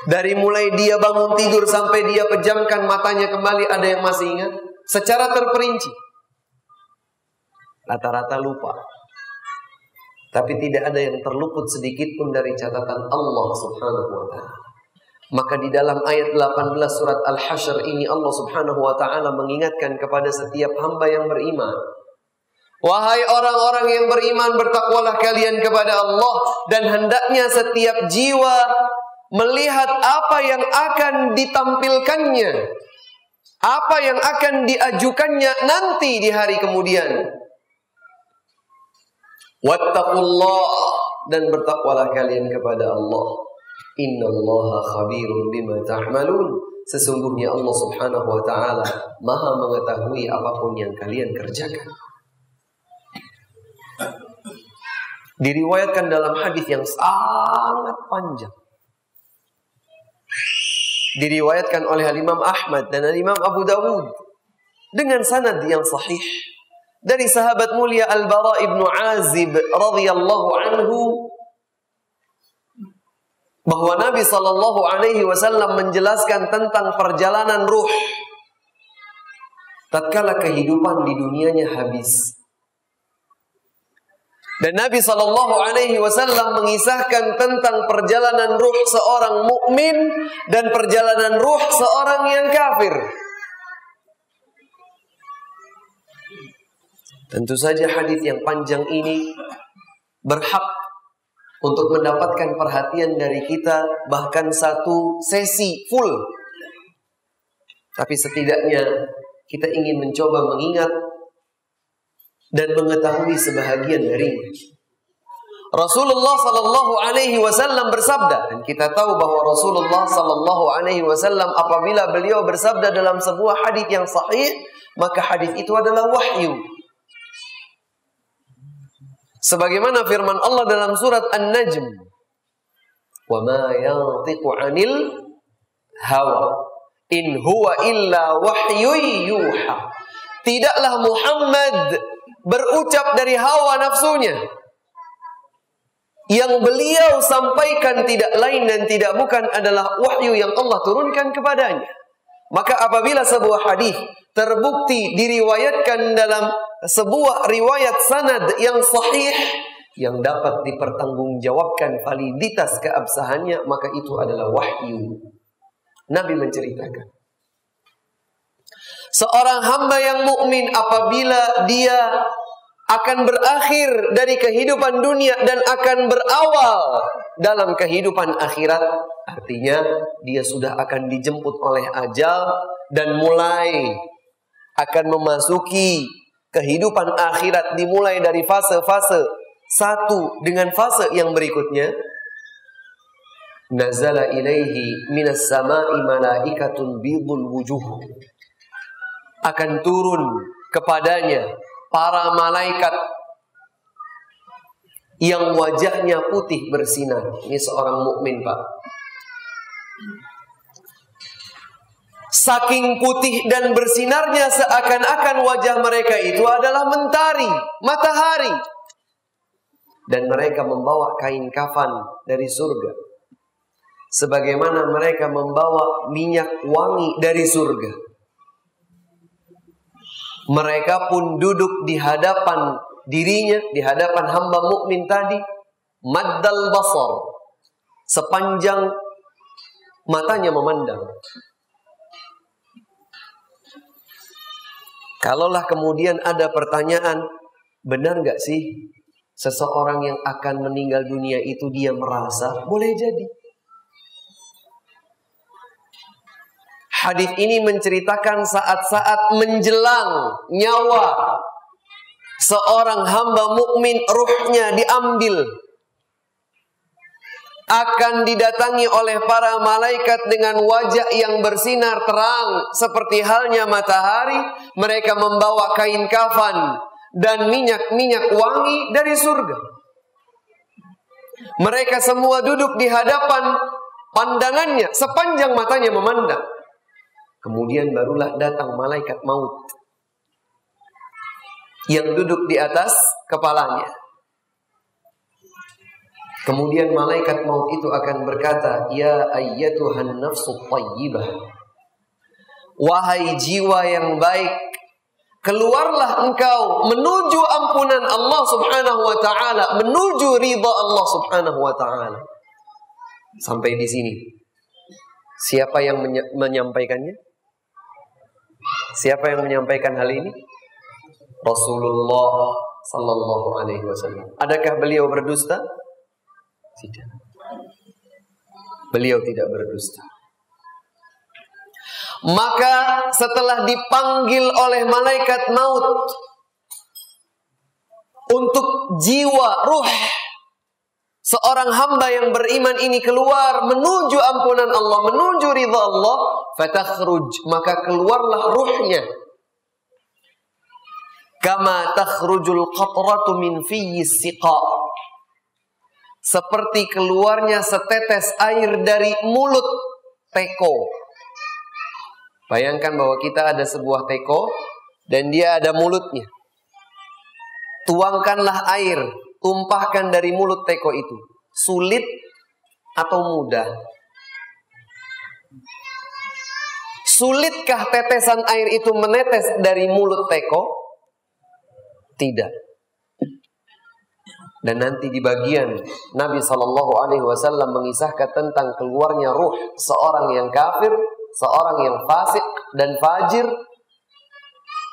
dari mulai dia bangun tidur sampai dia pejamkan matanya kembali ada yang masih ingat secara terperinci. Rata-rata lupa. Tapi tidak ada yang terluput sedikit pun dari catatan Allah Subhanahu wa taala. Maka di dalam ayat 18 surat Al-Hasyr ini Allah Subhanahu wa taala mengingatkan kepada setiap hamba yang beriman. Wahai orang-orang yang beriman bertakwalah kalian kepada Allah dan hendaknya setiap jiwa melihat apa yang akan ditampilkannya, apa yang akan diajukannya nanti di hari kemudian. Wattaqullah dan bertakwalah kalian kepada Allah. Innallaha khabirun bima ta'malun. Sesungguhnya Allah Subhanahu wa taala Maha mengetahui apa pun yang kalian kerjakan. Diriwayatkan dalam hadis yang sangat panjang diriwayatkan oleh Imam Ahmad dan Imam Abu Dawud dengan sanad yang sahih. Dari sahabat mulia Al-Bara ibnu Azib radhiyallahu anhu bahwa Nabi sallallahu alaihi wasallam menjelaskan tentang perjalanan ruh. Tatkala kehidupan di dunianya habis dan Nabi Shallallahu Alaihi Wasallam mengisahkan tentang perjalanan ruh seorang mukmin dan perjalanan ruh seorang yang kafir. Tentu saja hadis yang panjang ini berhak untuk mendapatkan perhatian dari kita bahkan satu sesi full. Tapi setidaknya kita ingin mencoba mengingat dan mengetahui sebahagian darinya. Rasulullah sallallahu alaihi wasallam bersabda dan kita tahu bahwa Rasulullah sallallahu alaihi wasallam apabila beliau bersabda dalam sebuah hadis yang sahih maka hadis itu adalah wahyu. Sebagaimana firman Allah dalam surat An-Najm, "Wa ma yantiqu 'anil hawa in huwa illa wahyu yuha." Tidaklah Muhammad berucap dari hawa nafsunya. Yang beliau sampaikan tidak lain dan tidak bukan adalah wahyu yang Allah turunkan kepadanya. Maka apabila sebuah hadis terbukti diriwayatkan dalam sebuah riwayat sanad yang sahih yang dapat dipertanggungjawabkan validitas keabsahannya maka itu adalah wahyu. Nabi menceritakan Seorang hamba yang mukmin apabila dia akan berakhir dari kehidupan dunia dan akan berawal dalam kehidupan akhirat. Artinya dia sudah akan dijemput oleh ajal dan mulai akan memasuki kehidupan akhirat dimulai dari fase-fase satu dengan fase yang berikutnya. Nazala ilaihi minas sama'i malaikatun bidul wujuh akan turun kepadanya para malaikat yang wajahnya putih bersinar. Ini seorang mukmin, Pak. Saking putih dan bersinarnya seakan-akan wajah mereka itu adalah mentari, matahari. Dan mereka membawa kain kafan dari surga. Sebagaimana mereka membawa minyak wangi dari surga. Mereka pun duduk di hadapan dirinya, di hadapan hamba mukmin tadi, maddal basar. Sepanjang matanya memandang. Kalaulah kemudian ada pertanyaan, benar nggak sih seseorang yang akan meninggal dunia itu dia merasa? Boleh jadi. Hadis ini menceritakan saat-saat menjelang nyawa seorang hamba mukmin ruhnya diambil. Akan didatangi oleh para malaikat dengan wajah yang bersinar terang seperti halnya matahari. Mereka membawa kain kafan dan minyak-minyak wangi dari surga. Mereka semua duduk di hadapan pandangannya sepanjang matanya memandang Kemudian barulah datang malaikat maut yang duduk di atas kepalanya. Kemudian malaikat maut itu akan berkata, "Ya ayyatuhan nafsu tayyibah." Wahai jiwa yang baik, keluarlah engkau menuju ampunan Allah Subhanahu wa taala, menuju ridha Allah Subhanahu wa taala. Sampai di sini Siapa yang menyampaikannya? Siapa yang menyampaikan hal ini? Rasulullah sallallahu alaihi wasallam. Adakah beliau berdusta? Tidak. Beliau tidak berdusta. Maka setelah dipanggil oleh malaikat maut untuk jiwa ruh seorang hamba yang beriman ini keluar menuju ampunan Allah, menuju ridha Allah, fatakhruj, maka keluarlah ruhnya. Kama takhrujul qatratu min siqa. Seperti keluarnya setetes air dari mulut teko. Bayangkan bahwa kita ada sebuah teko dan dia ada mulutnya. Tuangkanlah air, tumpahkan dari mulut teko itu. Sulit atau mudah? Sulitkah tetesan air itu menetes dari mulut teko? Tidak. Dan nanti di bagian Nabi Shallallahu Alaihi Wasallam mengisahkan tentang keluarnya ruh seorang yang kafir, seorang yang fasik dan fajir.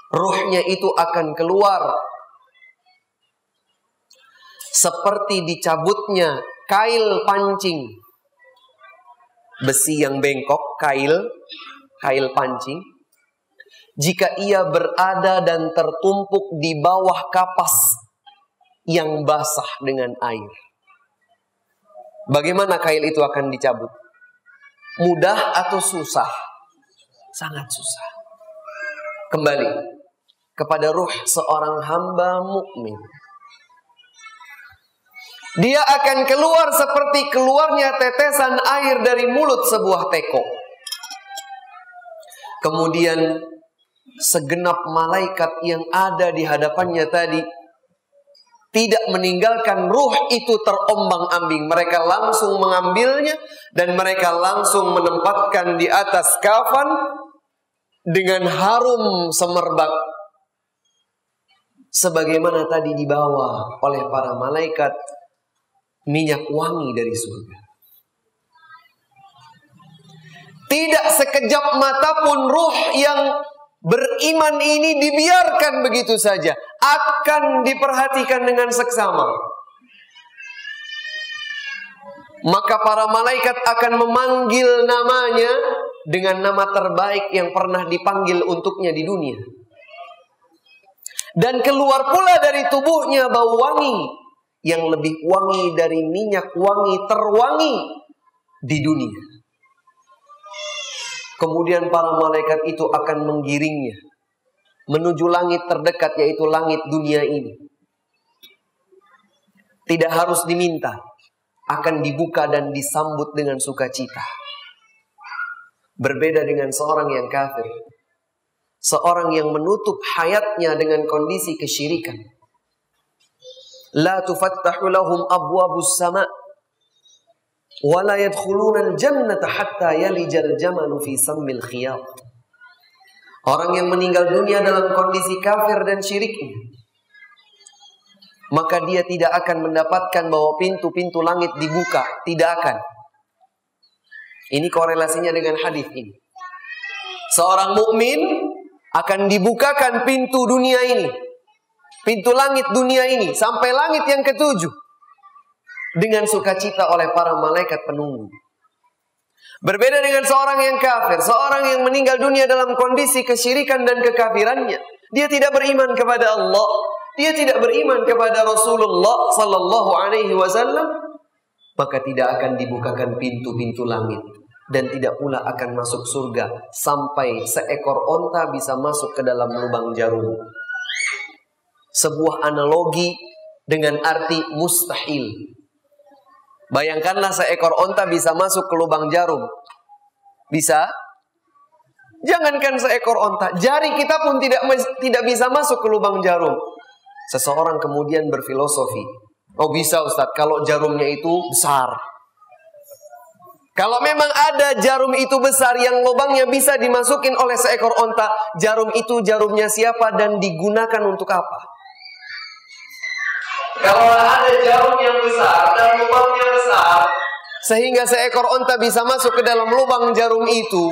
Ruhnya itu akan keluar seperti dicabutnya kail pancing besi yang bengkok, kail, kail pancing jika ia berada dan tertumpuk di bawah kapas yang basah dengan air. Bagaimana kail itu akan dicabut? Mudah atau susah? Sangat susah. Kembali kepada ruh seorang hamba mukmin. Dia akan keluar seperti keluarnya tetesan air dari mulut sebuah teko. Kemudian segenap malaikat yang ada di hadapannya tadi tidak meninggalkan ruh itu terombang-ambing. Mereka langsung mengambilnya dan mereka langsung menempatkan di atas kafan dengan harum semerbak. Sebagaimana tadi dibawa oleh para malaikat minyak wangi dari surga. Tidak sekejap mata pun ruh yang Beriman ini dibiarkan begitu saja, akan diperhatikan dengan seksama. Maka para malaikat akan memanggil namanya dengan nama terbaik yang pernah dipanggil untuknya di dunia. Dan keluar pula dari tubuhnya bau wangi yang lebih wangi dari minyak wangi terwangi di dunia. Kemudian para malaikat itu akan menggiringnya menuju langit terdekat yaitu langit dunia ini. Tidak harus diminta, akan dibuka dan disambut dengan sukacita. Berbeda dengan seorang yang kafir. Seorang yang menutup hayatnya dengan kondisi kesyirikan. La tufattahu lahum abwabus sama' wala yadkhuluna al-jannata hatta yalijal jamalu fi sammil khiyat. Orang yang meninggal dunia dalam kondisi kafir dan syiriknya maka dia tidak akan mendapatkan bahwa pintu-pintu langit dibuka, tidak akan. Ini korelasinya dengan hadis ini. Seorang mukmin akan dibukakan pintu dunia ini. Pintu langit dunia ini sampai langit yang ketujuh dengan sukacita oleh para malaikat penunggu. Berbeda dengan seorang yang kafir, seorang yang meninggal dunia dalam kondisi kesyirikan dan kekafirannya. Dia tidak beriman kepada Allah, dia tidak beriman kepada Rasulullah sallallahu alaihi wasallam, maka tidak akan dibukakan pintu-pintu langit dan tidak pula akan masuk surga sampai seekor onta bisa masuk ke dalam lubang jarum. Sebuah analogi dengan arti mustahil. Bayangkanlah seekor onta bisa masuk ke lubang jarum. Bisa? Jangankan seekor onta, jari kita pun tidak tidak bisa masuk ke lubang jarum. Seseorang kemudian berfilosofi. Oh bisa Ustadz, kalau jarumnya itu besar. Kalau memang ada jarum itu besar yang lubangnya bisa dimasukin oleh seekor onta, jarum itu jarumnya siapa dan digunakan untuk apa? Kalau ada jarum yang besar dan lubangnya besar, sehingga seekor onta bisa masuk ke dalam lubang jarum itu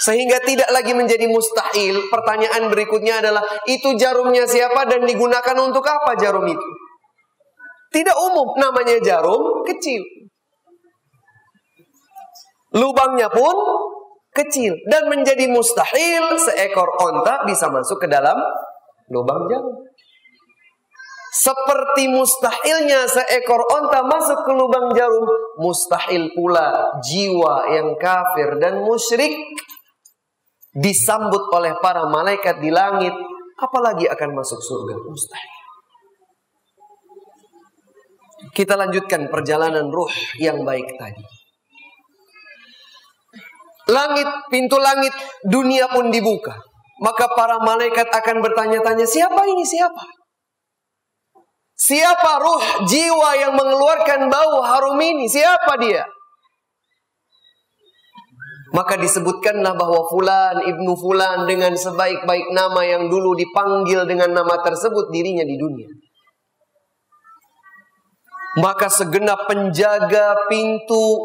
sehingga tidak lagi menjadi mustahil. Pertanyaan berikutnya adalah itu jarumnya siapa dan digunakan untuk apa jarum itu? Tidak umum, namanya jarum kecil. Lubangnya pun kecil dan menjadi mustahil seekor onta bisa masuk ke dalam lubang jarum. Seperti mustahilnya seekor onta masuk ke lubang jarum, mustahil pula jiwa yang kafir dan musyrik disambut oleh para malaikat di langit, apalagi akan masuk surga. Mustahil. Kita lanjutkan perjalanan ruh yang baik tadi. Langit, pintu langit, dunia pun dibuka. Maka para malaikat akan bertanya-tanya, siapa ini siapa? Siapa ruh jiwa yang mengeluarkan bau harum ini? Siapa dia? Maka disebutkanlah bahwa fulan ibnu fulan dengan sebaik-baik nama yang dulu dipanggil dengan nama tersebut dirinya di dunia. Maka segenap penjaga pintu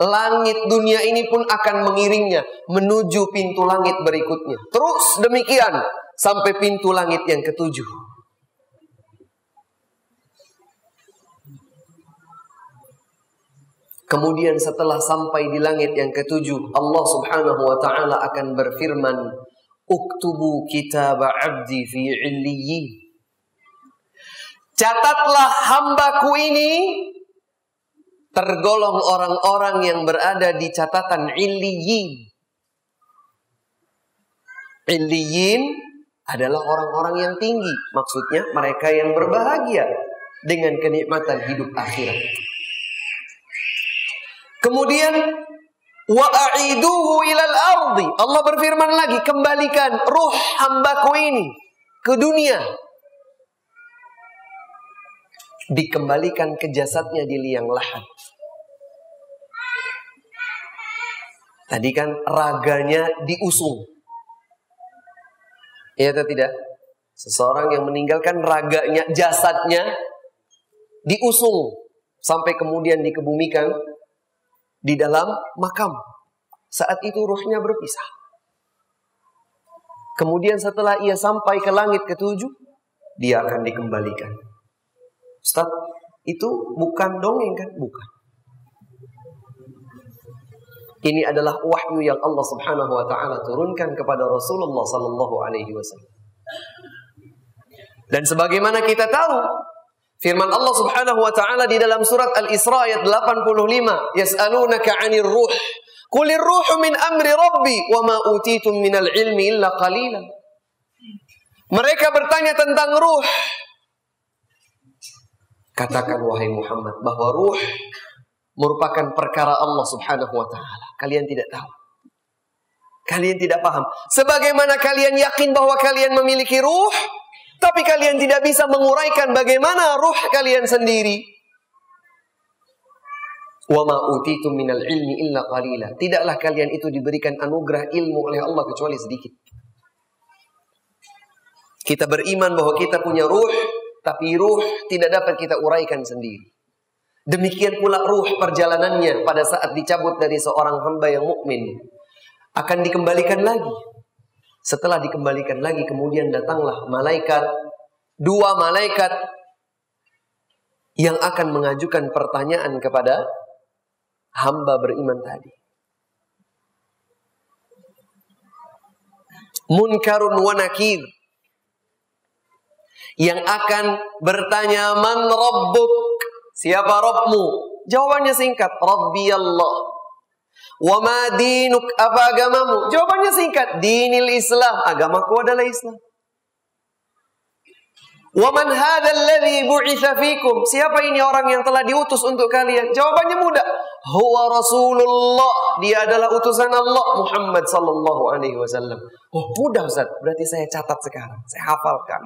langit dunia ini pun akan mengiringnya menuju pintu langit berikutnya. Terus demikian sampai pintu langit yang ketujuh. Kemudian setelah sampai di langit yang ketujuh, Allah Subhanahu wa taala akan berfirman, "Uktubu kitab 'abdi fi 'illiyyin." Catatlah hambaku ini tergolong orang-orang yang berada di catatan illiyin. Illiyin adalah orang-orang yang tinggi, maksudnya mereka yang berbahagia dengan kenikmatan hidup akhirat. Kemudian wa a'iduhu ilal ardi. Allah berfirman lagi, kembalikan ruh hambaku ini ke dunia. Dikembalikan ke jasadnya di liang lahat. Tadi kan raganya diusung. Iya atau tidak? Seseorang yang meninggalkan raganya, jasadnya diusung sampai kemudian dikebumikan di dalam makam. Saat itu ruhnya berpisah. Kemudian setelah ia sampai ke langit ketujuh, dia akan dikembalikan. Ustaz, itu bukan dongeng kan? Bukan. Ini adalah wahyu yang Allah Subhanahu wa taala turunkan kepada Rasulullah sallallahu alaihi wasallam. Dan sebagaimana kita tahu, Firman Allah Subhanahu wa taala di dalam surat Al-Isra ayat 85, yas'alunaka 'anir ruh. Qulir ruhu min amri rabbi wa ma utitum minal ilmi illa qalilan. Mereka bertanya tentang ruh. Katakan wahai Muhammad bahwa ruh merupakan perkara Allah Subhanahu wa taala. Kalian tidak tahu. Kalian tidak paham. Sebagaimana kalian yakin bahwa kalian memiliki ruh, tapi kalian tidak bisa menguraikan bagaimana ruh kalian sendiri. Wa minal ilmi illa qalila. Tidaklah kalian itu diberikan anugerah ilmu oleh Allah kecuali sedikit. Kita beriman bahwa kita punya ruh, tapi ruh tidak dapat kita uraikan sendiri. Demikian pula ruh perjalanannya pada saat dicabut dari seorang hamba yang mukmin akan dikembalikan lagi setelah dikembalikan lagi kemudian datanglah malaikat. Dua malaikat yang akan mengajukan pertanyaan kepada hamba beriman tadi. Munkarun wa nakir. Yang akan bertanya man rabbuk? Siapa Rabbmu? Jawabannya singkat Rabbi Allah Wa ma dinuk apa agamamu? Jawabannya singkat, dinil Islam. Agamaku adalah Islam. Wa man hadha alladhi bu'itha fikum? Siapa ini orang yang telah diutus untuk kalian? Jawabannya mudah. Huwa Rasulullah. Dia adalah utusan Allah Muhammad sallallahu alaihi wasallam. Oh, mudah Ustaz. Berarti saya catat sekarang. Saya hafalkan.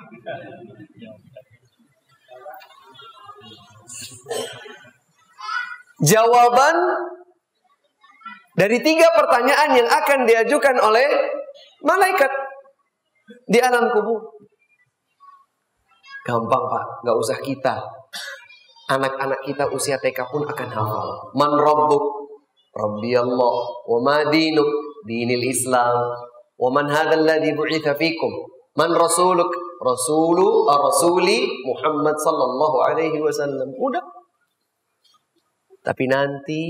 Jawaban dari tiga pertanyaan yang akan diajukan oleh malaikat di alam kubur. Gampang pak, gak usah kita Anak-anak kita usia TK pun akan hafal. Man rabbuk? Rabbi Allah. Wa ma dinuk? Dinil Islam. Wa man hadha alladhi bu'itha fikum? Man rasuluk? Rasulu ar-rasuli Muhammad sallallahu alaihi wasallam. Udah. Tapi nanti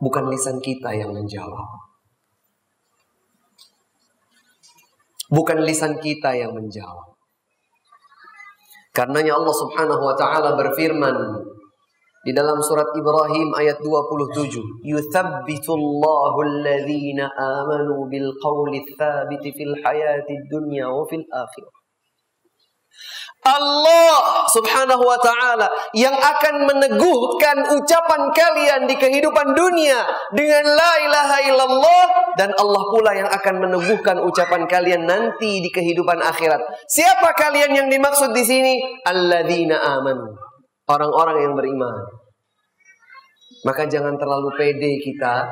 bukan lisan kita yang menjawab. Bukan lisan kita yang menjawab. Karenanya Allah Subhanahu wa taala berfirman di dalam surat Ibrahim ayat 27, "Yuthabbitullahu alladhina amanu bil qawli tsabiti fil hayati dunya wa fil akhirah." Allah subhanahu wa ta'ala yang akan meneguhkan ucapan kalian di kehidupan dunia dengan la ilaha illallah dan Allah pula yang akan meneguhkan ucapan kalian nanti di kehidupan akhirat. Siapa kalian yang dimaksud di sini? Alladzina amanu. Orang-orang yang beriman. Maka jangan terlalu pede kita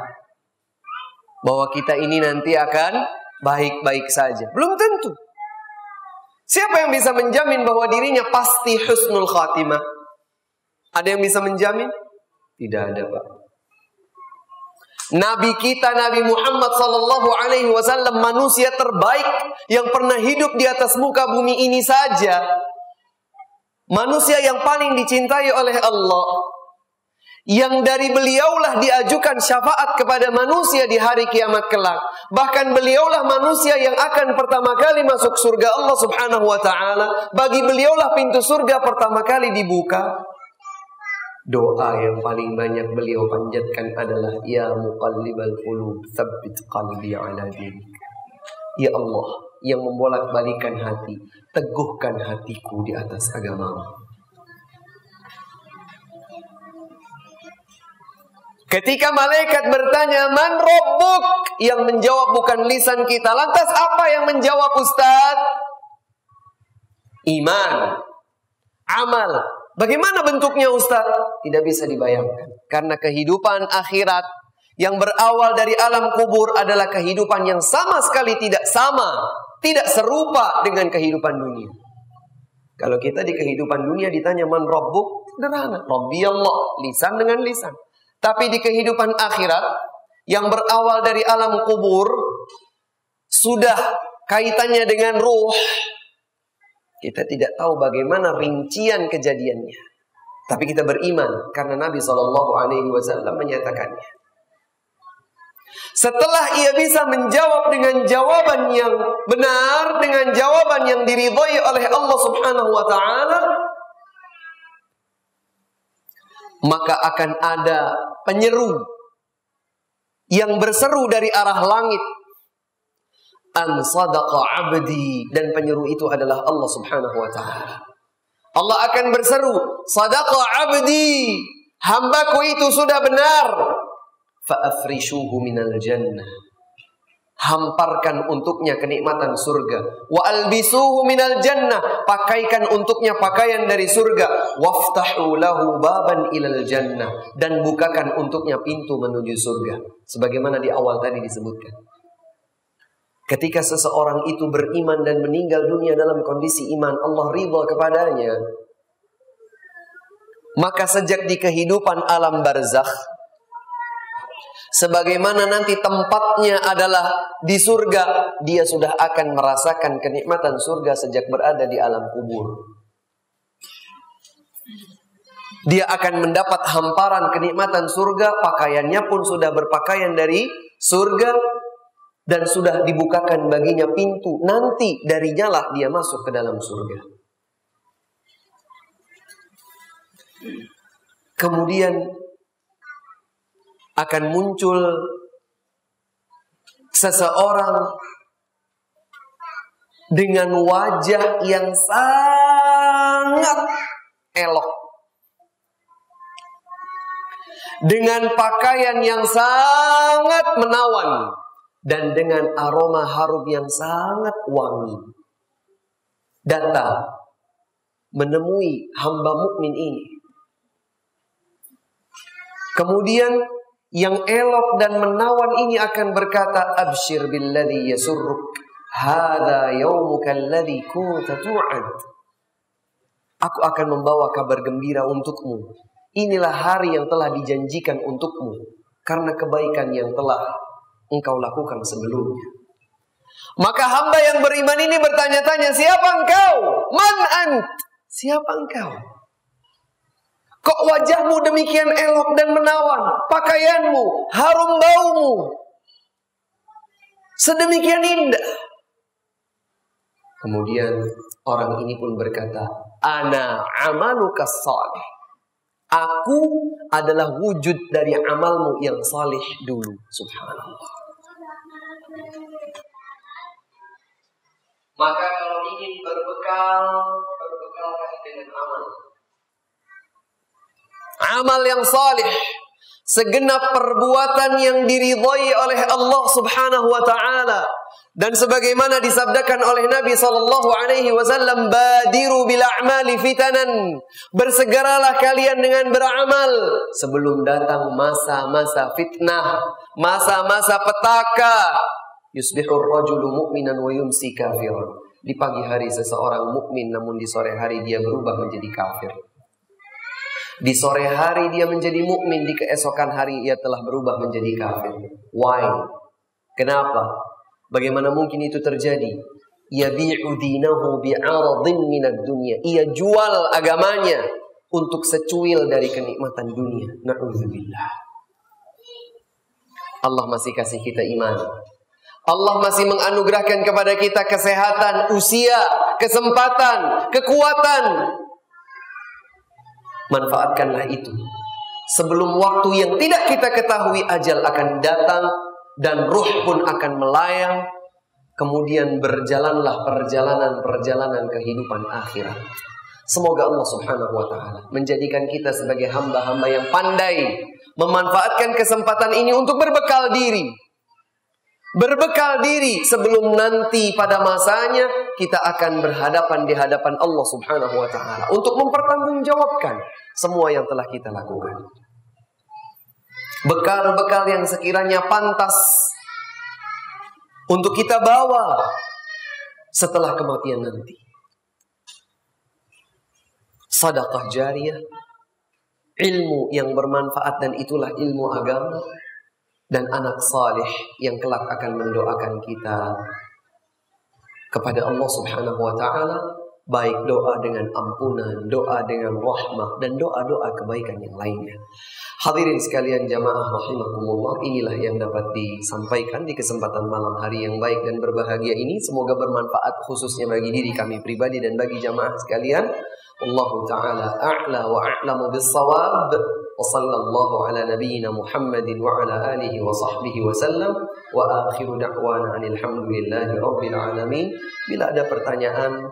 bahwa kita ini nanti akan baik-baik saja. Belum tentu. Siapa yang bisa menjamin bahwa dirinya pasti husnul khatimah? Ada yang bisa menjamin? Tidak ada, Pak. Nabi kita Nabi Muhammad sallallahu alaihi wasallam manusia terbaik yang pernah hidup di atas muka bumi ini saja. Manusia yang paling dicintai oleh Allah yang dari beliaulah diajukan syafaat kepada manusia di hari kiamat kelak. Bahkan beliaulah manusia yang akan pertama kali masuk surga Allah Subhanahu wa taala. Bagi beliaulah pintu surga pertama kali dibuka. Doa yang paling banyak beliau panjatkan adalah ya muqallibal qulub tsabbit qalbi ala dinik. Ya Allah yang membolak-balikan hati, teguhkan hatiku di atas agamamu. Ketika malaikat bertanya, "Man robbuk?" Yang menjawab bukan lisan kita. Lantas apa yang menjawab Ustaz? Iman. Amal. Bagaimana bentuknya Ustaz? Tidak bisa dibayangkan. Karena kehidupan akhirat yang berawal dari alam kubur adalah kehidupan yang sama sekali tidak sama, tidak serupa dengan kehidupan dunia. Kalau kita di kehidupan dunia ditanya man robbuk, sederhana. Rabbi Allah, lisan dengan lisan. Tapi di kehidupan akhirat yang berawal dari alam kubur sudah kaitannya dengan ruh. Kita tidak tahu bagaimana rincian kejadiannya. Tapi kita beriman karena Nabi Shallallahu Alaihi Wasallam menyatakannya. Setelah ia bisa menjawab dengan jawaban yang benar, dengan jawaban yang diridhoi oleh Allah Subhanahu wa taala, maka akan ada penyeru yang berseru dari arah langit an abdi dan penyeru itu adalah Allah Subhanahu wa taala. Allah akan berseru, sadaqa abdi, hambaku itu sudah benar. Fa afrishuhu minal jannah hamparkan untuknya kenikmatan surga. Wa albisuhu minal jannah. Pakaikan untuknya pakaian dari surga. Waftahu lahu baban ilal jannah. Dan bukakan untuknya pintu menuju surga. Sebagaimana di awal tadi disebutkan. Ketika seseorang itu beriman dan meninggal dunia dalam kondisi iman Allah ridha kepadanya maka sejak di kehidupan alam barzakh Sebagaimana nanti tempatnya adalah di surga, dia sudah akan merasakan kenikmatan surga sejak berada di alam kubur. Dia akan mendapat hamparan kenikmatan surga, pakaiannya pun sudah berpakaian dari surga dan sudah dibukakan baginya pintu. Nanti darinya lah dia masuk ke dalam surga. Kemudian akan muncul seseorang dengan wajah yang sangat elok. Dengan pakaian yang sangat menawan dan dengan aroma harum yang sangat wangi. Datang menemui hamba mukmin ini. Kemudian yang elok dan menawan ini akan berkata abshir billadhi yasurruk hadha yawmuka alladhi kunta tu'ad Aku akan membawa kabar gembira untukmu. Inilah hari yang telah dijanjikan untukmu karena kebaikan yang telah engkau lakukan sebelumnya. Maka hamba yang beriman ini bertanya-tanya, siapa engkau? Man ant? Siapa engkau? Kok wajahmu demikian elok dan menawan? Pakaianmu, harum baumu. Sedemikian indah. Kemudian orang ini pun berkata, Ana amaluka salih. Aku adalah wujud dari amalmu yang salih dulu. Subhanallah. Maka kalau ingin berbekal, berbekallah dengan amal. Amal yang salih. Segenap perbuatan yang diridhai oleh Allah subhanahu wa ta'ala. Dan sebagaimana disabdakan oleh Nabi sallallahu alaihi wasallam, "Badiru bil a'mali fitanan." Bersegeralah kalian dengan beramal sebelum datang masa-masa fitnah, masa-masa petaka. Yusbihur rajulu mu'minan wa yumsi kafiran. Di pagi hari seseorang mukmin namun di sore hari dia berubah menjadi kafir. Di sore hari dia menjadi mukmin, di keesokan hari ia telah berubah menjadi kafir. Why? Kenapa? Bagaimana mungkin itu terjadi? Yabi'u dinahu bi'aradhin minad dunia. Ia jual agamanya untuk secuil dari kenikmatan dunia. Na'udzubillah. Allah masih kasih kita iman. Allah masih menganugerahkan kepada kita kesehatan, usia, kesempatan, kekuatan. Manfaatkanlah itu. Sebelum waktu yang tidak kita ketahui ajal akan datang dan ruh pun akan melayang. Kemudian berjalanlah perjalanan-perjalanan kehidupan akhirat. Semoga Allah Subhanahu wa taala menjadikan kita sebagai hamba-hamba yang pandai memanfaatkan kesempatan ini untuk berbekal diri. Berbekal diri sebelum nanti pada masanya kita akan berhadapan di hadapan Allah Subhanahu wa taala untuk mempertanggungjawabkan semua yang telah kita lakukan. Bekal-bekal yang sekiranya pantas untuk kita bawa setelah kematian nanti. Sadaqah jariyah, ilmu yang bermanfaat dan itulah ilmu agama dan anak salih yang kelak akan mendoakan kita kepada Allah Subhanahu wa taala baik doa dengan ampunan, doa dengan rahmah dan doa-doa kebaikan yang lainnya. Hadirin sekalian jamaah rahimakumullah, inilah yang dapat disampaikan di kesempatan malam hari yang baik dan berbahagia ini. Semoga bermanfaat khususnya bagi diri kami pribadi dan bagi jamaah sekalian. Allah taala a'la wa a'lamu bis-shawab. Sallallahu ala nabiyyina Muhammadin wa ala alihi wa sahbihi wa akhiru da'wana alhamdulillahi rabbil alamin. Bila ada pertanyaan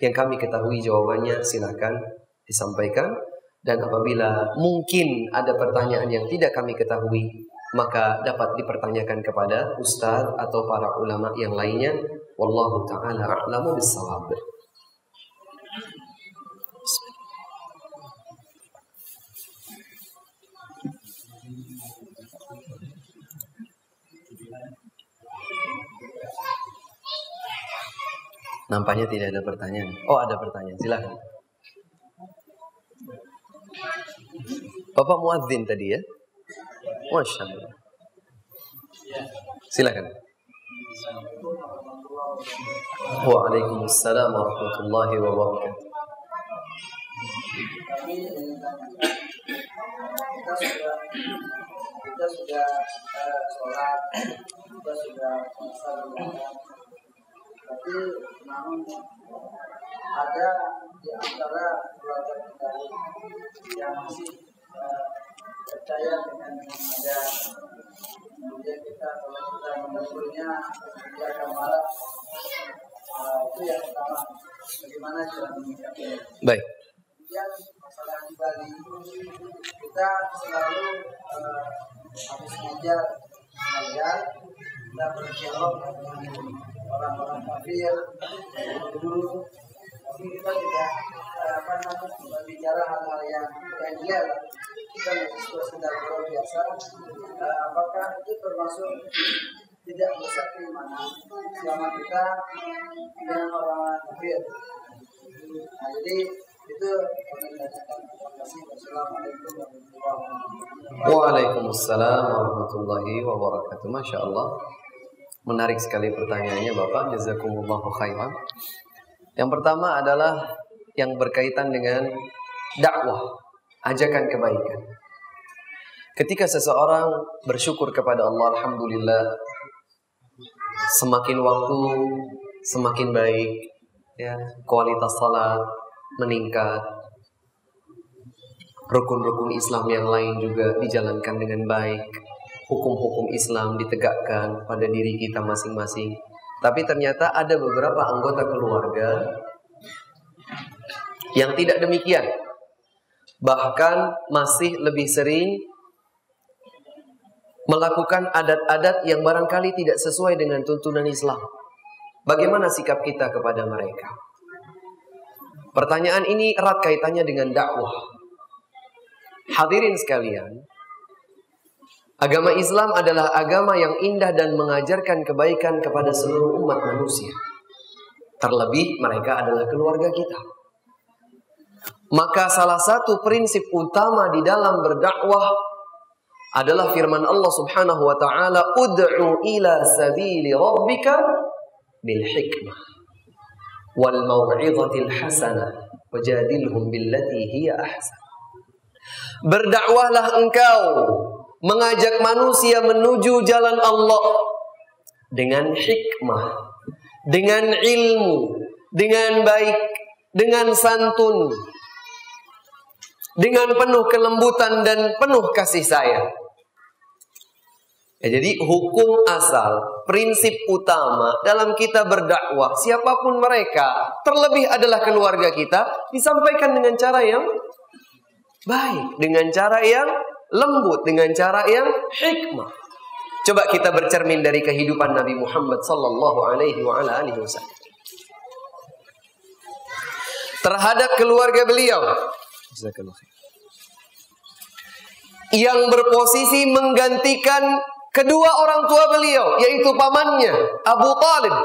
yang kami ketahui jawabannya silakan disampaikan. Dan apabila mungkin ada pertanyaan yang tidak kami ketahui, maka dapat dipertanyakan kepada ustaz atau para ulama yang lainnya. Wallahu taala a'lamu bissawab. Nampaknya tidak ada pertanyaan. Oh, ada pertanyaan. Silakan. Bapak muadzin tadi ya? Masya Allah. Silakan. Waalaikumsalam warahmatullahi wabarakatuh. kita sudah kita sudah uh, sholat kita sudah tapi namun ada di antara keluarga kita yang masih uh, percaya dengan ada kemudian kita kalau kita menegurnya dia akan marah. Uh, itu yang pertama. Bagaimana cara menyikapinya Baik. kemudian masalah di Bali kita selalu uh, habis ngajar ngajar kita berdialog dengan orang-orang kafir dulu tapi kita tidak uh, apa namanya berbicara hal-hal yang dia kita sudah sedang luar biasa. Uh, apakah itu termasuk tidak bisa keimanan selama kita dengan orang kafir. Nah, jadi itu Waalaikumsalam warahmatullahi wabarakatuh. Masya Allah. Menarik sekali pertanyaannya Bapak. Jazakumullahu khairan. Yang pertama adalah yang berkaitan dengan dakwah, ajakan kebaikan. Ketika seseorang bersyukur kepada Allah, Alhamdulillah, semakin waktu semakin baik, ya kualitas salat meningkat, rukun-rukun Islam yang lain juga dijalankan dengan baik, hukum-hukum Islam ditegakkan pada diri kita masing-masing. Tapi ternyata ada beberapa anggota keluarga yang tidak demikian. Bahkan masih lebih sering melakukan adat-adat yang barangkali tidak sesuai dengan tuntunan Islam. Bagaimana sikap kita kepada mereka? Pertanyaan ini erat kaitannya dengan dakwah. Hadirin sekalian, agama Islam adalah agama yang indah dan mengajarkan kebaikan kepada seluruh umat manusia. Terlebih mereka adalah keluarga kita. Maka salah satu prinsip utama di dalam berdakwah adalah firman Allah Subhanahu wa taala, "Ud'u ila sabili rabbika bil hikmah wal mau'izatil hasanah wajadilhum billati hiya ahsan." Berdakwahlah engkau mengajak manusia menuju jalan Allah dengan hikmah, dengan ilmu, dengan baik, dengan santun, dengan penuh kelembutan dan penuh kasih sayang. Ya, jadi hukum asal, prinsip utama dalam kita berdakwah, siapa pun mereka, terlebih adalah keluarga kita, disampaikan dengan cara yang baik, dengan cara yang lembut, dengan cara yang hikmah. Coba kita bercermin dari kehidupan Nabi Muhammad sallallahu alaihi wa ala alihi wasallam. Terhadap keluarga beliau, yang berposisi menggantikan kedua orang tua beliau yaitu pamannya Abu Talib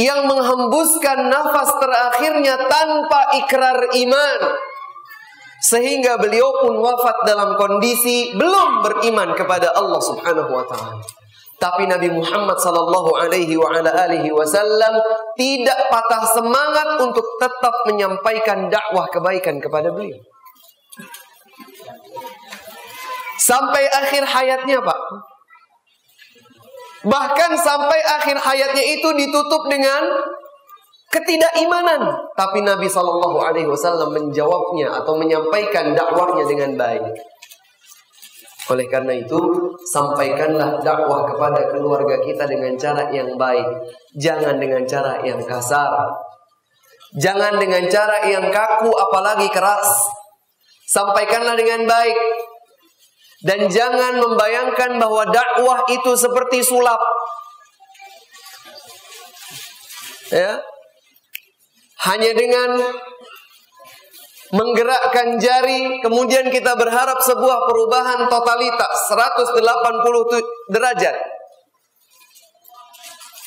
yang menghembuskan nafas terakhirnya tanpa ikrar iman sehingga beliau pun wafat dalam kondisi belum beriman kepada Allah Subhanahu wa taala. Tapi Nabi Muhammad sallallahu alaihi wa ala alihi wasallam tidak patah semangat untuk tetap menyampaikan dakwah kebaikan kepada beliau. Sampai akhir hayatnya, Pak. Bahkan sampai akhir hayatnya itu ditutup dengan ketidakimanan. Tapi Nabi Shallallahu Alaihi Wasallam menjawabnya atau menyampaikan dakwahnya dengan baik. Oleh karena itu, sampaikanlah dakwah kepada keluarga kita dengan cara yang baik, jangan dengan cara yang kasar, jangan dengan cara yang kaku, apalagi keras. Sampaikanlah dengan baik, dan jangan membayangkan bahwa dakwah itu seperti sulap. Ya. Hanya dengan menggerakkan jari kemudian kita berharap sebuah perubahan totalitas 180 derajat.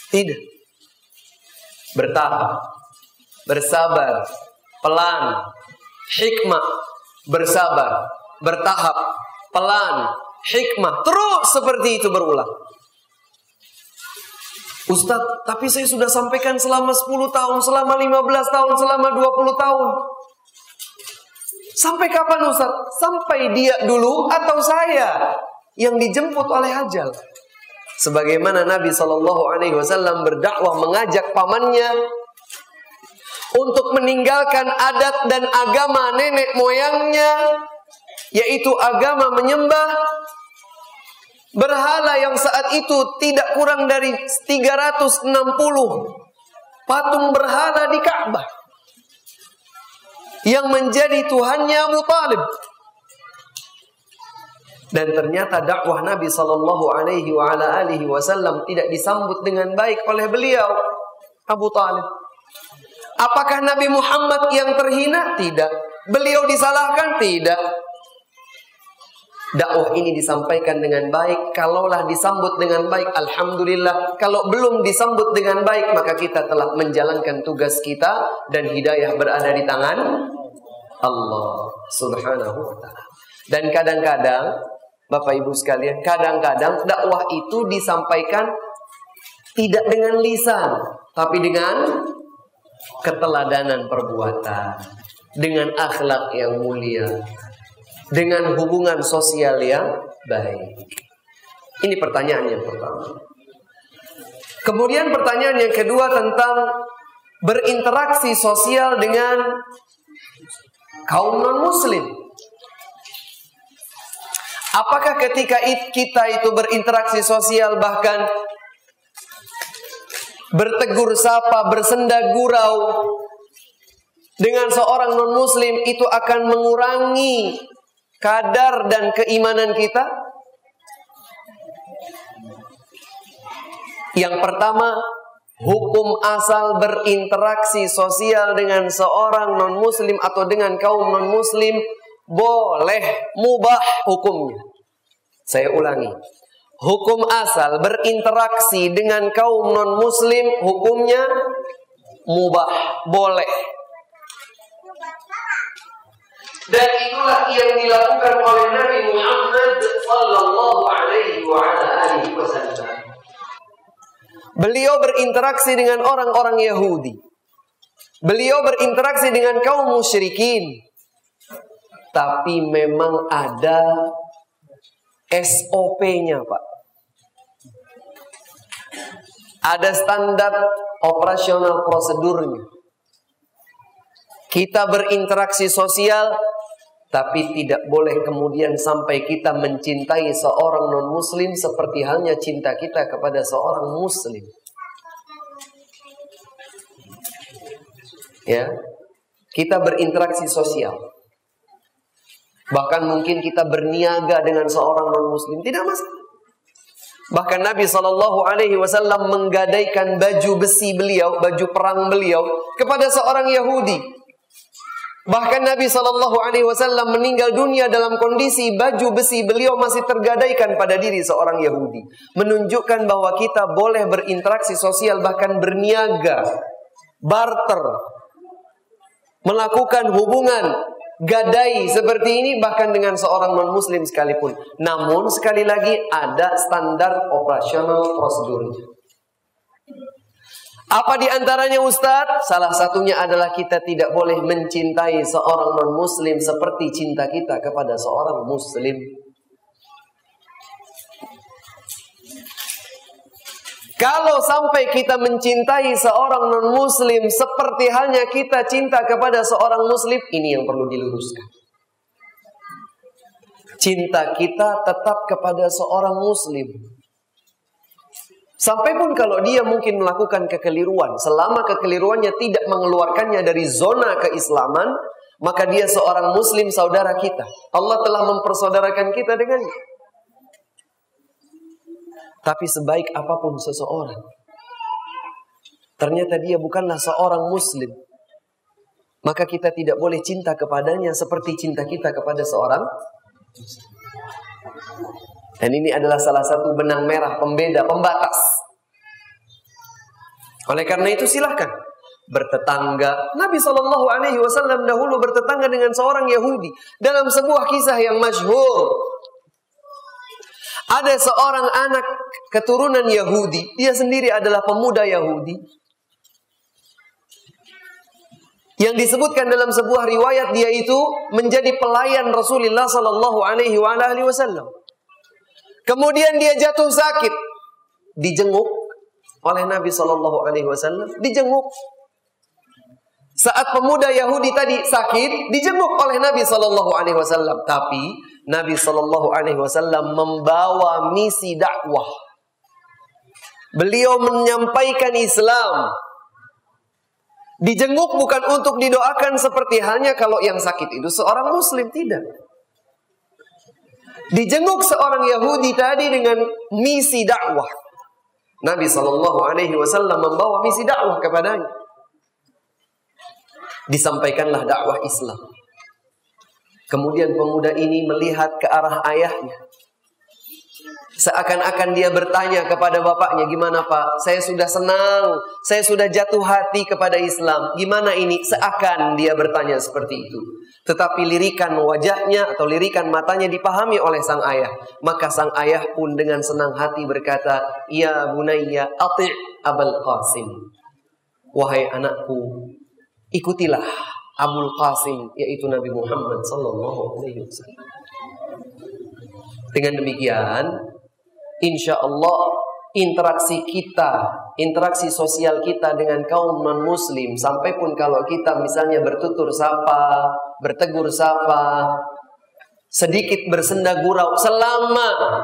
Tidak. Bertahap, bersabar, pelan, hikmah, bersabar, bertahap, pelan, hikmah, terus seperti itu berulang. Ustadz, tapi saya sudah sampaikan selama 10 tahun, selama 15 tahun, selama 20 tahun. Sampai kapan Ustadz? Sampai dia dulu atau saya yang dijemput oleh ajal. Sebagaimana Nabi Shallallahu Alaihi Wasallam berdakwah mengajak pamannya untuk meninggalkan adat dan agama nenek moyangnya yaitu agama menyembah berhala yang saat itu tidak kurang dari 360 patung berhala di Ka'bah yang menjadi Tuhannya Abu Talib dan ternyata dakwah Nabi Shallallahu Alaihi Wasallam tidak disambut dengan baik oleh beliau Abu Talib. Apakah Nabi Muhammad yang terhina? Tidak. Beliau disalahkan? Tidak. Dakwah ini disampaikan dengan baik. Kalaulah disambut dengan baik, alhamdulillah. Kalau belum disambut dengan baik, maka kita telah menjalankan tugas kita dan hidayah berada di tangan Allah Subhanahu wa taala. Dan kadang-kadang Bapak Ibu sekalian, kadang-kadang dakwah itu disampaikan tidak dengan lisan, tapi dengan keteladanan perbuatan, dengan akhlak yang mulia, dengan hubungan sosial yang baik. Ini pertanyaan yang pertama. Kemudian pertanyaan yang kedua tentang berinteraksi sosial dengan kaum non-muslim. Apakah ketika kita itu berinteraksi sosial bahkan bertegur sapa, bersenda gurau dengan seorang non-muslim itu akan mengurangi kadar dan keimanan kita? Yang pertama, hukum asal berinteraksi sosial dengan seorang non-muslim atau dengan kaum non-muslim boleh mubah hukumnya. Saya ulangi. Hukum asal berinteraksi dengan kaum non-muslim hukumnya mubah, boleh. Dan itulah yang dilakukan oleh Nabi Muhammad sallallahu alaihi wa alihi wasallam. Beliau berinteraksi dengan orang-orang Yahudi. Beliau berinteraksi dengan kaum musyrikin. Tapi memang ada SOP-nya, Pak. Ada standar operasional prosedurnya. Kita berinteraksi sosial tapi tidak boleh kemudian sampai kita mencintai seorang non-muslim seperti halnya cinta kita kepada seorang muslim. Ya. Kita berinteraksi sosial. Bahkan mungkin kita berniaga dengan seorang non-muslim, tidak masalah. Bahkan Nabi Shallallahu Alaihi Wasallam menggadaikan baju besi beliau, baju perang beliau kepada seorang Yahudi Bahkan Nabi Shallallahu Alaihi Wasallam meninggal dunia dalam kondisi baju besi beliau masih tergadaikan pada diri seorang Yahudi, menunjukkan bahwa kita boleh berinteraksi sosial bahkan berniaga, barter, melakukan hubungan gadai seperti ini bahkan dengan seorang non Muslim sekalipun. Namun sekali lagi ada standar operasional prosedurnya. Apa di antaranya Ustadz? Salah satunya adalah kita tidak boleh mencintai seorang non-muslim seperti cinta kita kepada seorang muslim. Kalau sampai kita mencintai seorang non-muslim seperti halnya kita cinta kepada seorang muslim, ini yang perlu diluruskan. Cinta kita tetap kepada seorang muslim. Sampai pun kalau dia mungkin melakukan kekeliruan, selama kekeliruannya tidak mengeluarkannya dari zona keislaman, maka dia seorang muslim saudara kita. Allah telah mempersaudarakan kita dengannya. Tapi sebaik apa pun seseorang, ternyata dia bukanlah seorang muslim. Maka kita tidak boleh cinta kepadanya seperti cinta kita kepada seorang. Dan ini adalah salah satu benang merah pembeda, pembatas. Oleh karena itu silahkan bertetangga. Nabi Shallallahu Alaihi Wasallam dahulu bertetangga dengan seorang Yahudi dalam sebuah kisah yang masyhur. Ada seorang anak keturunan Yahudi, dia sendiri adalah pemuda Yahudi. Yang disebutkan dalam sebuah riwayat dia itu menjadi pelayan Rasulullah Sallallahu Alaihi Wasallam. Kemudian dia jatuh sakit, dijenguk oleh Nabi Shallallahu Alaihi Wasallam, dijenguk. Saat pemuda Yahudi tadi sakit, dijenguk oleh Nabi Shallallahu Alaihi Wasallam. Tapi Nabi Shallallahu Alaihi Wasallam membawa misi dakwah. Beliau menyampaikan Islam. Dijenguk bukan untuk didoakan seperti halnya kalau yang sakit itu seorang Muslim tidak. Dijenguk seorang Yahudi tadi dengan misi dakwah. Nabi Shallallahu Alaihi Wasallam membawa misi dakwah kepadanya. Disampaikanlah dakwah Islam. Kemudian pemuda ini melihat ke arah ayahnya. Seakan-akan dia bertanya kepada bapaknya, gimana pak? Saya sudah senang, saya sudah jatuh hati kepada Islam. Gimana ini? Seakan dia bertanya seperti itu. Tetapi lirikan wajahnya atau lirikan matanya dipahami oleh sang ayah. Maka sang ayah pun dengan senang hati berkata, Ya bunayya ati' abul qasim. Wahai anakku, ikutilah Abul Qasim, yaitu Nabi Muhammad Sallallahu Alaihi Wasallam. Dengan demikian, insya Allah interaksi kita, interaksi sosial kita dengan kaum non muslim, sampai pun kalau kita misalnya bertutur sapa, bertegur sapa, sedikit bersenda gurau, selama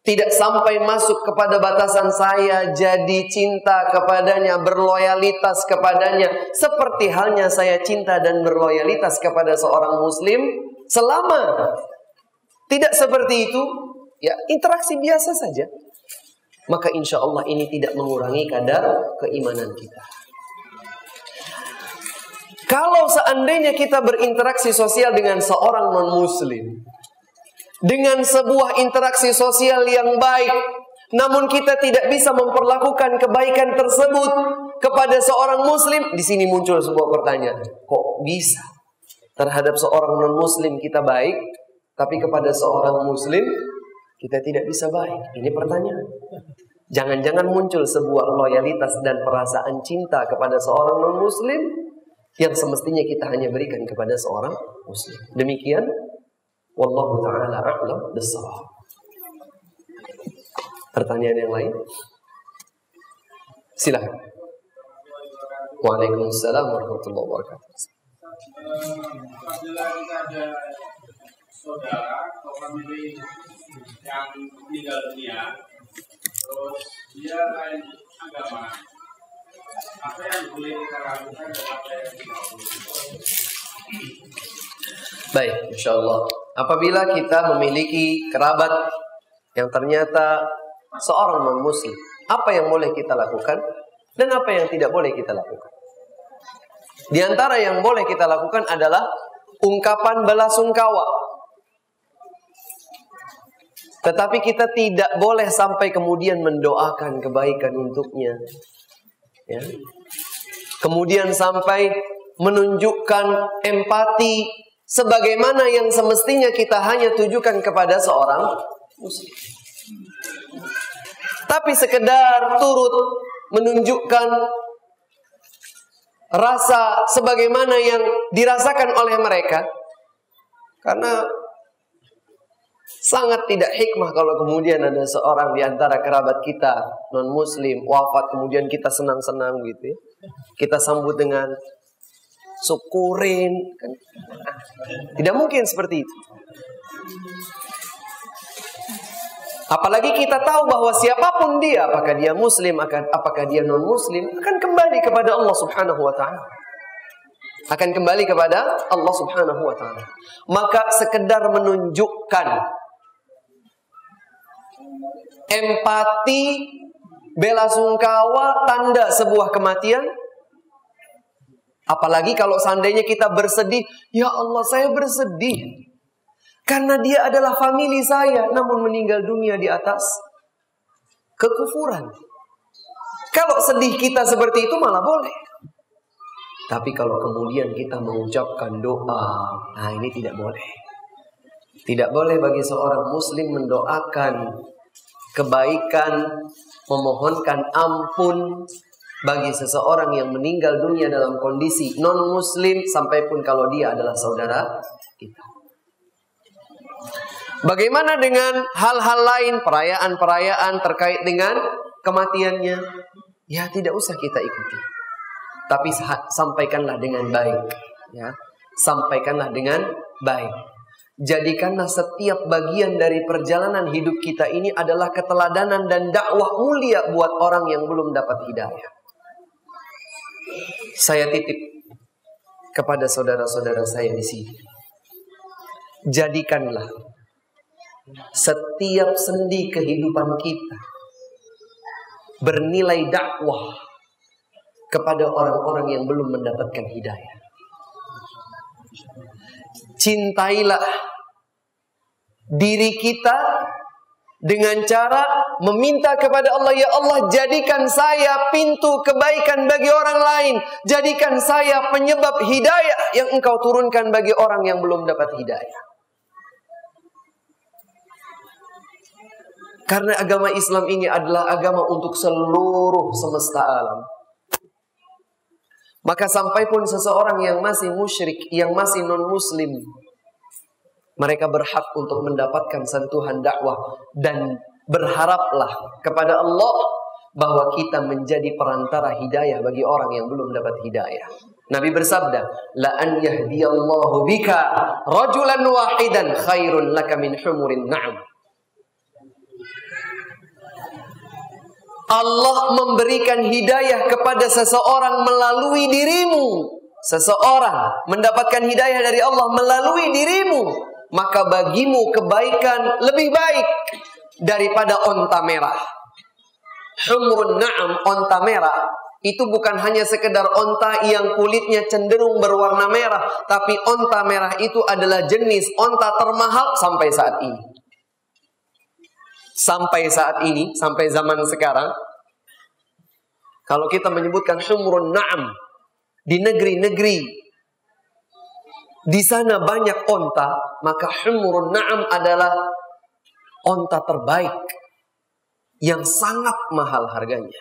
tidak sampai masuk kepada batasan saya jadi cinta kepadanya berloyalitas kepadanya seperti halnya saya cinta dan berloyalitas kepada seorang muslim selama tidak seperti itu Ya, interaksi biasa saja. Maka insya Allah ini tidak mengurangi kadar keimanan kita. Kalau seandainya kita berinteraksi sosial dengan seorang non-muslim, dengan sebuah interaksi sosial yang baik, namun kita tidak bisa memperlakukan kebaikan tersebut kepada seorang muslim, di sini muncul sebuah pertanyaan, kok bisa terhadap seorang non-muslim kita baik, tapi kepada seorang muslim kita tidak bisa baik? Ini pertanyaan. Jangan-jangan muncul sebuah loyalitas dan perasaan cinta kepada seorang non-muslim yang semestinya kita hanya berikan kepada seorang muslim. Demikian wallahu taala a'lam bissawab. Pertanyaan yang lain? Silakan. Waalaikumsalam warahmatullahi wabarakatuh. Saudara atau yang meninggal dunia terus dia lain agama apa yang boleh kita lakukan dan apa yang tidak Baik, insya Allah. Apabila kita memiliki kerabat yang ternyata seorang non muslim, apa yang boleh kita lakukan dan apa yang tidak boleh kita lakukan? Di antara yang boleh kita lakukan adalah ungkapan belasungkawa tetapi kita tidak boleh sampai kemudian mendoakan kebaikan untuknya. Ya. Kemudian sampai menunjukkan empati sebagaimana yang semestinya kita hanya tujukan kepada seorang muslim. Tapi sekedar turut menunjukkan rasa sebagaimana yang dirasakan oleh mereka karena Sangat tidak hikmah kalau kemudian ada seorang di antara kerabat kita non muslim wafat kemudian kita senang-senang gitu ya. Kita sambut dengan syukurin kan. Tidak mungkin seperti itu. Apalagi kita tahu bahwa siapa pun dia, apakah dia muslim, apakah dia non muslim, akan kembali kepada Allah Subhanahu wa taala akan kembali kepada Allah Subhanahu wa taala. Maka sekedar menunjukkan empati, bela sungkawa, tanda sebuah kematian. Apalagi kalau seandainya kita bersedih, ya Allah saya bersedih. Karena dia adalah famili saya, namun meninggal dunia di atas kekufuran. Kalau sedih kita seperti itu malah boleh. Tapi kalau kemudian kita mengucapkan doa, nah ini tidak boleh. Tidak boleh bagi seorang muslim mendoakan kebaikan, memohonkan ampun bagi seseorang yang meninggal dunia dalam kondisi non muslim sampai pun kalau dia adalah saudara kita. Bagaimana dengan hal-hal lain perayaan-perayaan terkait dengan kematiannya? Ya tidak usah kita ikuti. Tapi sampaikanlah dengan baik, ya. Sampaikanlah dengan baik. Jadikanlah setiap bagian dari perjalanan hidup kita ini adalah keteladanan dan dakwah mulia buat orang yang belum dapat hidayah. Saya titip kepada saudara-saudara saya di sini. Jadikanlah setiap sendi kehidupan kita bernilai dakwah kepada orang-orang yang belum mendapatkan hidayah. Cintailah diri kita dengan cara meminta kepada Allah ya Allah jadikan saya pintu kebaikan bagi orang lain. Jadikan saya penyebab hidayah yang engkau turunkan bagi orang yang belum dapat hidayah. Karena agama Islam ini adalah agama untuk seluruh semesta alam maka sampai pun seseorang yang masih musyrik yang masih non muslim mereka berhak untuk mendapatkan sentuhan dakwah dan berharaplah kepada Allah bahwa kita menjadi perantara hidayah bagi orang yang belum dapat hidayah. Nabi bersabda, "La an yahdiyallahu bika rajulan wahidan khairun laka min humurin na'am." Allah memberikan hidayah kepada seseorang melalui dirimu. Seseorang mendapatkan hidayah dari Allah melalui dirimu maka bagimu kebaikan lebih baik daripada onta merah. Humrun na'am, onta merah. Itu bukan hanya sekedar onta yang kulitnya cenderung berwarna merah. Tapi onta merah itu adalah jenis onta termahal sampai saat ini. Sampai saat ini, sampai zaman sekarang. Kalau kita menyebutkan humrun na'am. Di negeri-negeri di sana banyak onta, maka humurun na'am adalah onta terbaik yang sangat mahal harganya.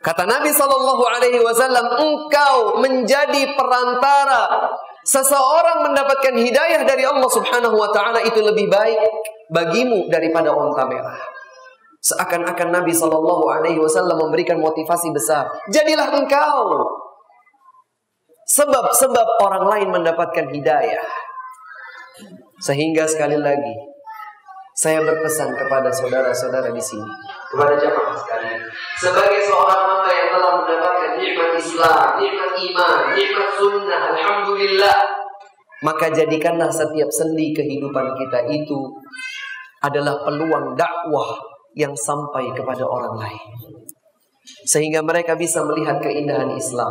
Kata Nabi Shallallahu Alaihi Wasallam, engkau menjadi perantara seseorang mendapatkan hidayah dari Allah Subhanahu Wa Taala itu lebih baik bagimu daripada onta merah. Seakan-akan Nabi Shallallahu Alaihi Wasallam memberikan motivasi besar. Jadilah engkau sebab-sebab orang lain mendapatkan hidayah. Sehingga sekali lagi saya berpesan kepada saudara-saudara di sini, kepada jamaah sekalian, sebagai seorang hamba yang telah mendapatkan nikmat Islam, nikmat iman, nikmat sunnah, alhamdulillah, maka jadikanlah setiap sendi kehidupan kita itu adalah peluang dakwah yang sampai kepada orang lain. Sehingga mereka bisa melihat keindahan Islam,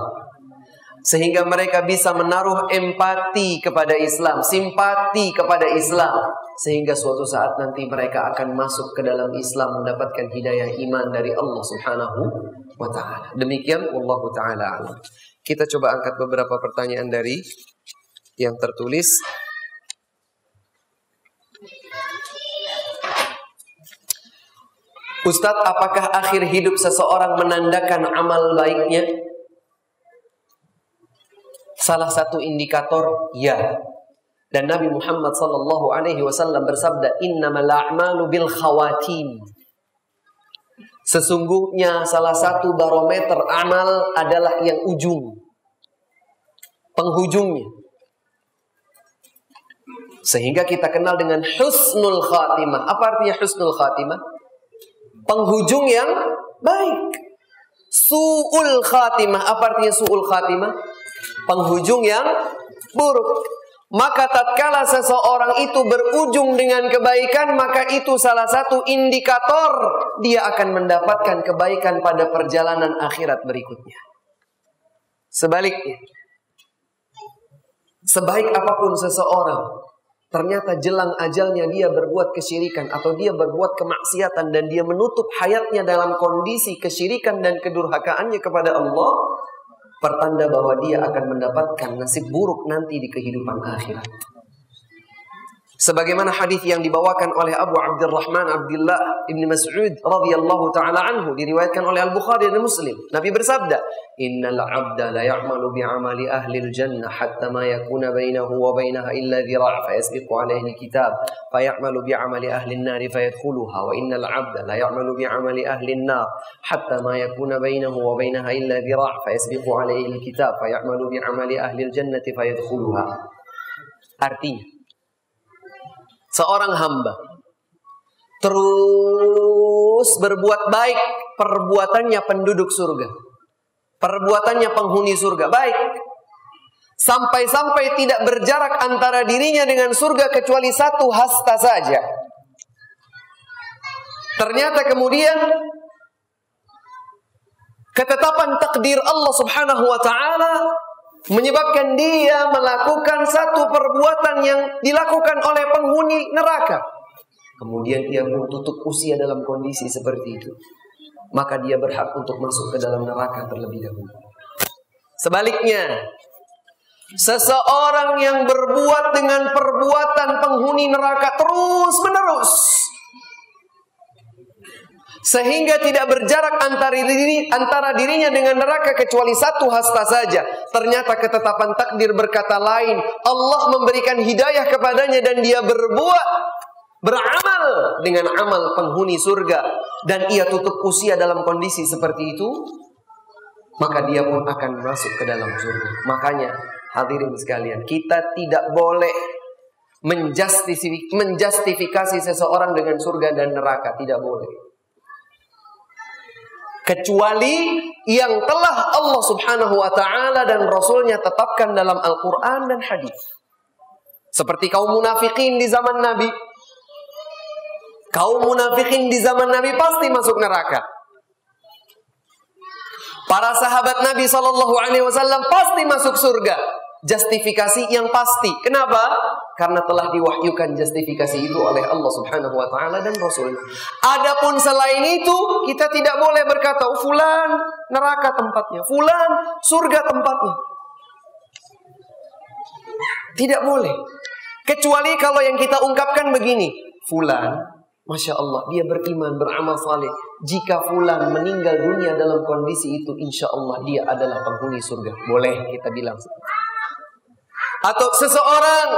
sehingga mereka bisa menaruh empati kepada Islam, simpati kepada Islam sehingga suatu saat nanti mereka akan masuk ke dalam Islam mendapatkan hidayah iman dari Allah Subhanahu wa taala. Demikian Allah taala Kita coba angkat beberapa pertanyaan dari yang tertulis. Ustadz, apakah akhir hidup seseorang menandakan amal baiknya? Salah satu indikator ya. Dan Nabi Muhammad sallallahu alaihi wasallam bersabda, "Innamal a'malu bil khawatim." Sesungguhnya salah satu barometer amal adalah yang ujung. Penghujungnya. Sehingga kita kenal dengan husnul khatimah. Apa artinya husnul khatimah? Penghujung yang baik. Su'ul khatimah. Apa artinya su'ul khatimah? penghujung yang buruk. Maka tatkala seseorang itu berujung dengan kebaikan, maka itu salah satu indikator dia akan mendapatkan kebaikan pada perjalanan akhirat berikutnya. Sebaliknya, sebaik apa pun seseorang, ternyata jelang ajalnya dia berbuat kesyirikan atau dia berbuat kemaksiatan dan dia menutup hayatnya dalam kondisi kesyirikan dan kedurhakaannya kepada Allah, pertanda bahwa dia akan mendapatkan nasib buruk nanti di kehidupan akhirat. Sebagaimana hadis yang dibawakan oleh Abu Abdurrahman Abdullah Ibn Mas'ud radhiyallahu taala anhu diriwayatkan oleh Al-Bukhari dan Muslim. Nabi bersabda, "Innal 'abda la ya'malu bi'amali ahli al-jannah hatta ma yakuna bainahu wa bainaha illa dhira' fa yasbiqu 'alayhi al-kitab fa ya'malu bi'amali ahli an-nar fa yadkhuluha wa innal 'abda la ya'malu bi'amali ahli an-nar hatta ma yakuna bainahu wa bainaha illa dhira' fa yasbiqu 'alayhi al-kitab fa ya'malu bi'amali ahli al-jannati fa yadkhuluha." Artinya seorang hamba. Terus berbuat baik perbuatannya penduduk surga. Perbuatannya penghuni surga. Baik. Sampai-sampai tidak berjarak antara dirinya dengan surga kecuali satu hasta saja. Ternyata kemudian ketetapan takdir Allah Subhanahu wa taala menyebabkan dia melakukan satu perbuatan yang dilakukan oleh penghuni neraka. Kemudian ia pun tutup usia dalam kondisi seperti itu. Maka dia berhak untuk masuk ke dalam neraka terlebih dahulu. Sebaliknya, seseorang yang berbuat dengan perbuatan penghuni neraka terus menerus sehingga tidak berjarak antara, diri, antara dirinya dengan neraka kecuali satu hasta saja. Ternyata ketetapan takdir berkata lain. Allah memberikan hidayah kepadanya dan dia berbuat beramal dengan amal penghuni surga dan ia tutup usia dalam kondisi seperti itu, maka dia pun akan masuk ke dalam surga. Makanya hadirin sekalian, kita tidak boleh menjustifikasi seseorang dengan surga dan neraka, tidak boleh kecuali yang telah Allah Subhanahu wa taala dan rasulnya tetapkan dalam Al-Qur'an dan hadis. Seperti kaum munafikin di zaman Nabi. Kaum munafikin di zaman Nabi pasti masuk neraka. Para sahabat Nabi Shallallahu Alaihi Wasallam pasti masuk surga justifikasi yang pasti. Kenapa? Karena telah diwahyukan justifikasi itu oleh Allah Subhanahu wa taala dan Rasul. Adapun selain itu, kita tidak boleh berkata oh, fulan neraka tempatnya, fulan surga tempatnya. Tidak boleh. Kecuali kalau yang kita ungkapkan begini, fulan Masya Allah, dia beriman, beramal saleh. Jika fulan meninggal dunia dalam kondisi itu, insya Allah dia adalah penghuni surga. Boleh kita bilang atau seseorang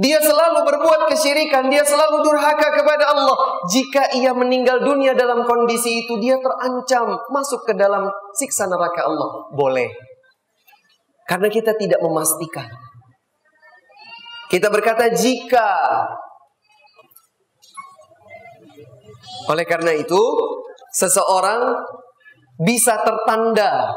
dia selalu berbuat kesyirikan, dia selalu durhaka kepada Allah. Jika ia meninggal dunia dalam kondisi itu, dia terancam masuk ke dalam siksa neraka Allah. Boleh. Karena kita tidak memastikan. Kita berkata jika oleh karena itu seseorang bisa tertanda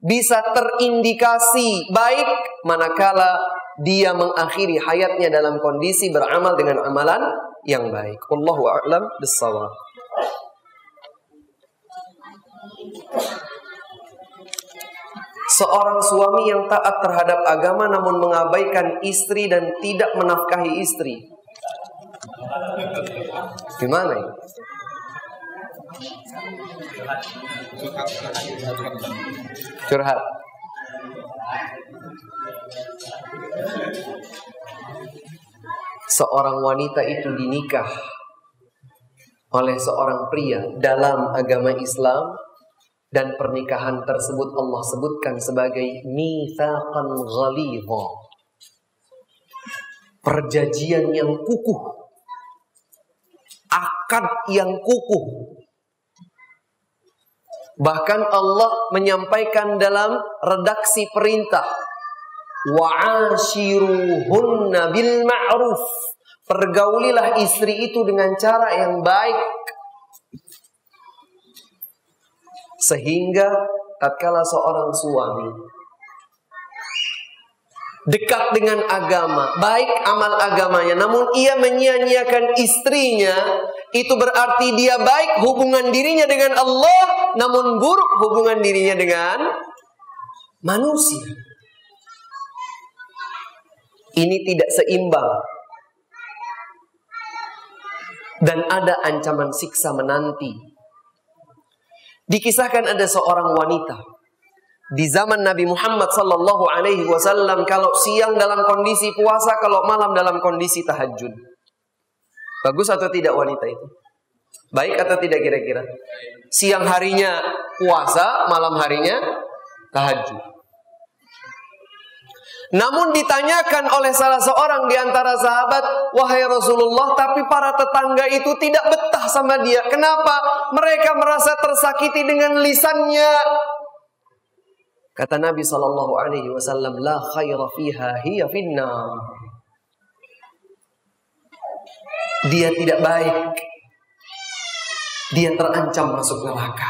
bisa terindikasi baik manakala dia mengakhiri hayatnya dalam kondisi beramal dengan amalan yang baik. Allahu a'lam bissawab. Seorang suami yang taat terhadap agama namun mengabaikan istri dan tidak menafkahi istri. Gimana ini? Curhat. Seorang wanita itu dinikah oleh seorang pria dalam agama Islam dan pernikahan tersebut Allah sebutkan sebagai mitsaqan ghalidha. Perjanjian yang kukuh. Akad yang kukuh Bahkan Allah menyampaikan dalam redaksi perintah wa'ashiruhunna bil ma'ruf. Pergaulilah istri itu dengan cara yang baik. Sehingga tatkala seorang suami dekat dengan agama, baik amal agamanya, namun ia menyia-nyiakan istrinya, itu berarti dia baik hubungan dirinya dengan Allah, namun buruk hubungan dirinya dengan manusia. Ini tidak seimbang. Dan ada ancaman siksa menanti. Dikisahkan ada seorang wanita di zaman Nabi Muhammad sallallahu alaihi wasallam kalau siang dalam kondisi puasa, kalau malam dalam kondisi tahajud. Bagus atau tidak wanita itu? Baik atau tidak kira-kira? Siang harinya puasa, malam harinya tahajud. Namun ditanyakan oleh salah seorang di antara sahabat, "Wahai Rasulullah, tapi para tetangga itu tidak betah sama dia. Kenapa? Mereka merasa tersakiti dengan lisannya, Kata Nabi sallallahu alaihi wasallam, "La khaira fiha hiya finna." Dia tidak baik. Dia terancam masuk neraka.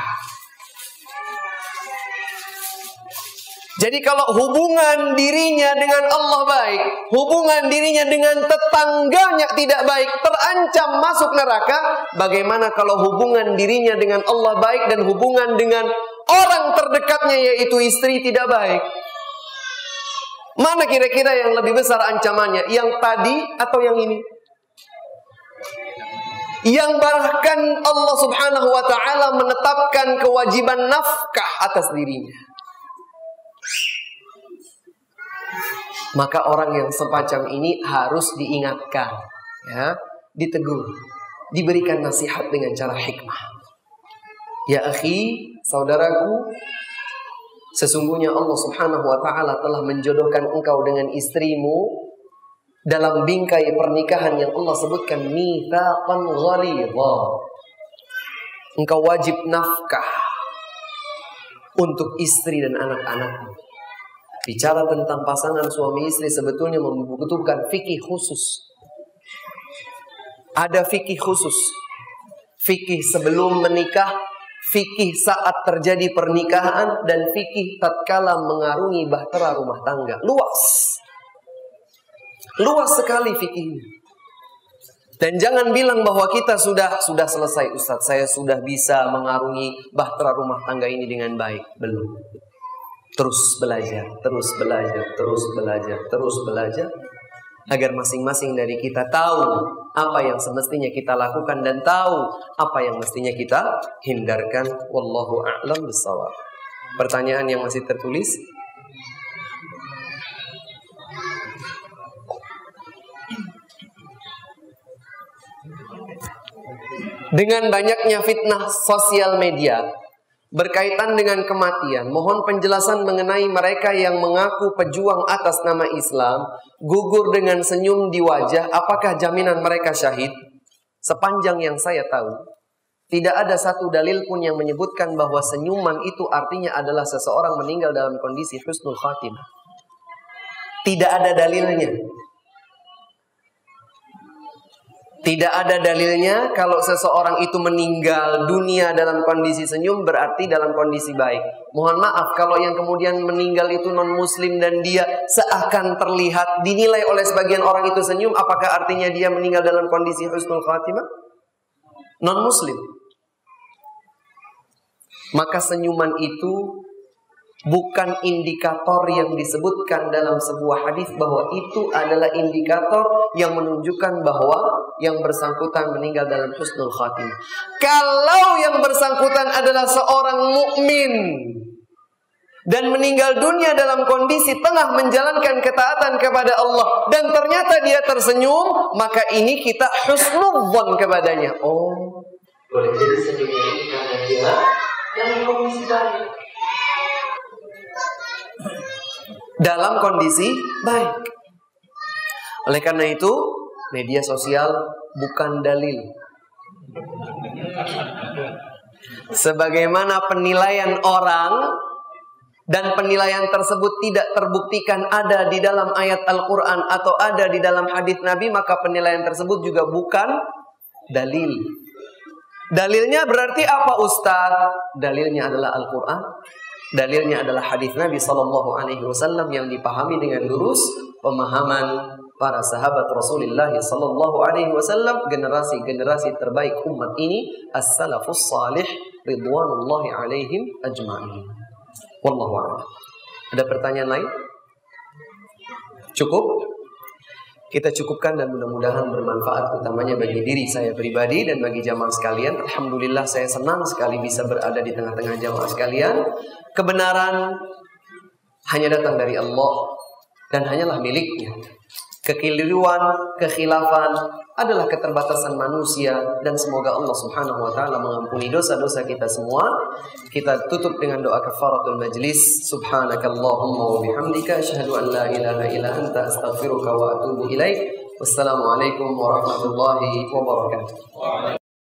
Jadi kalau hubungan dirinya dengan Allah baik, hubungan dirinya dengan tetangganya tidak baik, terancam masuk neraka, bagaimana kalau hubungan dirinya dengan Allah baik dan hubungan dengan orang terdekatnya yaitu istri tidak baik. Mana kira-kira yang lebih besar ancamannya? Yang tadi atau yang ini? Yang bahkan Allah subhanahu wa ta'ala menetapkan kewajiban nafkah atas dirinya. Maka orang yang sepacam ini harus diingatkan, ya, ditegur, diberikan nasihat dengan cara hikmah. Ya akhi, saudaraku, sesungguhnya Allah Subhanahu wa taala telah menjodohkan engkau dengan istrimu dalam bingkai pernikahan yang Allah sebutkan mitsaqan ghalidha. Engkau wajib nafkah untuk istri dan anak-anakmu. Bicara tentang pasangan suami istri sebetulnya membutuhkan fikih khusus. Ada fikih khusus. Fikih sebelum menikah, fikih saat terjadi pernikahan, dan fikih tatkala mengarungi bahtera rumah tangga. Luas. Luas sekali fikihnya. Dan jangan bilang bahwa kita sudah sudah selesai Ustadz, saya sudah bisa mengarungi bahtera rumah tangga ini dengan baik. Belum. Terus belajar, terus belajar, terus belajar, terus belajar agar masing-masing dari kita tahu apa yang semestinya kita lakukan dan tahu apa yang mestinya kita hindarkan. Wallahu a'lam bishawab. Pertanyaan yang masih tertulis dengan banyaknya fitnah sosial media berkaitan dengan kematian. Mohon penjelasan mengenai mereka yang mengaku pejuang atas nama Islam, gugur dengan senyum di wajah, apakah jaminan mereka syahid? Sepanjang yang saya tahu, tidak ada satu dalil pun yang menyebutkan bahwa senyuman itu artinya adalah seseorang meninggal dalam kondisi husnul khatimah. Tidak ada dalilnya. Tidak ada dalilnya kalau seseorang itu meninggal dunia dalam kondisi senyum berarti dalam kondisi baik. Mohon maaf kalau yang kemudian meninggal itu non muslim dan dia seakan terlihat dinilai oleh sebagian orang itu senyum, apakah artinya dia meninggal dalam kondisi husnul khatimah? Non muslim. Maka senyuman itu bukan indikator yang disebutkan dalam sebuah hadis bahwa itu adalah indikator yang menunjukkan bahwa yang bersangkutan meninggal dalam husnul khatimah. Kalau yang bersangkutan adalah seorang mukmin dan meninggal dunia dalam kondisi tengah menjalankan ketaatan kepada Allah dan ternyata dia tersenyum, maka ini kita husnul kepadanya. Oh, boleh jadi senyumnya ini karena dia dalam kondisi baik dalam kondisi baik. Oleh karena itu, media sosial bukan dalil. Sebagaimana penilaian orang dan penilaian tersebut tidak terbuktikan ada di dalam ayat Al-Quran atau ada di dalam hadis Nabi, maka penilaian tersebut juga bukan dalil. Dalilnya berarti apa Ustaz? Dalilnya adalah Al-Quran Dalilnya adalah hadis Nabi Shallallahu Alaihi Wasallam yang dipahami dengan lurus pemahaman para sahabat Rasulullah Sallallahu Alaihi Wasallam generasi-generasi terbaik umat ini as-salafus salih ridwanullahi alaihim ajma'in. Wallahu a'lam. Ada pertanyaan lain? Cukup? Kita cukupkan dan mudah-mudahan bermanfaat utamanya bagi diri saya pribadi dan bagi jamaah sekalian. Alhamdulillah saya senang sekali bisa berada di tengah-tengah jamaah sekalian. Kebenaran hanya datang dari Allah dan hanyalah miliknya. Kekeliruan, kekhilafan adalah keterbatasan manusia dan semoga Allah Subhanahu wa taala mengampuni dosa-dosa kita semua. Kita tutup dengan doa kafaratul majlis. Subhanakallahumma wa bihamdika asyhadu an la ilaha illa anta astaghfiruka wa atubu ilaik. Wassalamualaikum warahmatullahi wabarakatuh.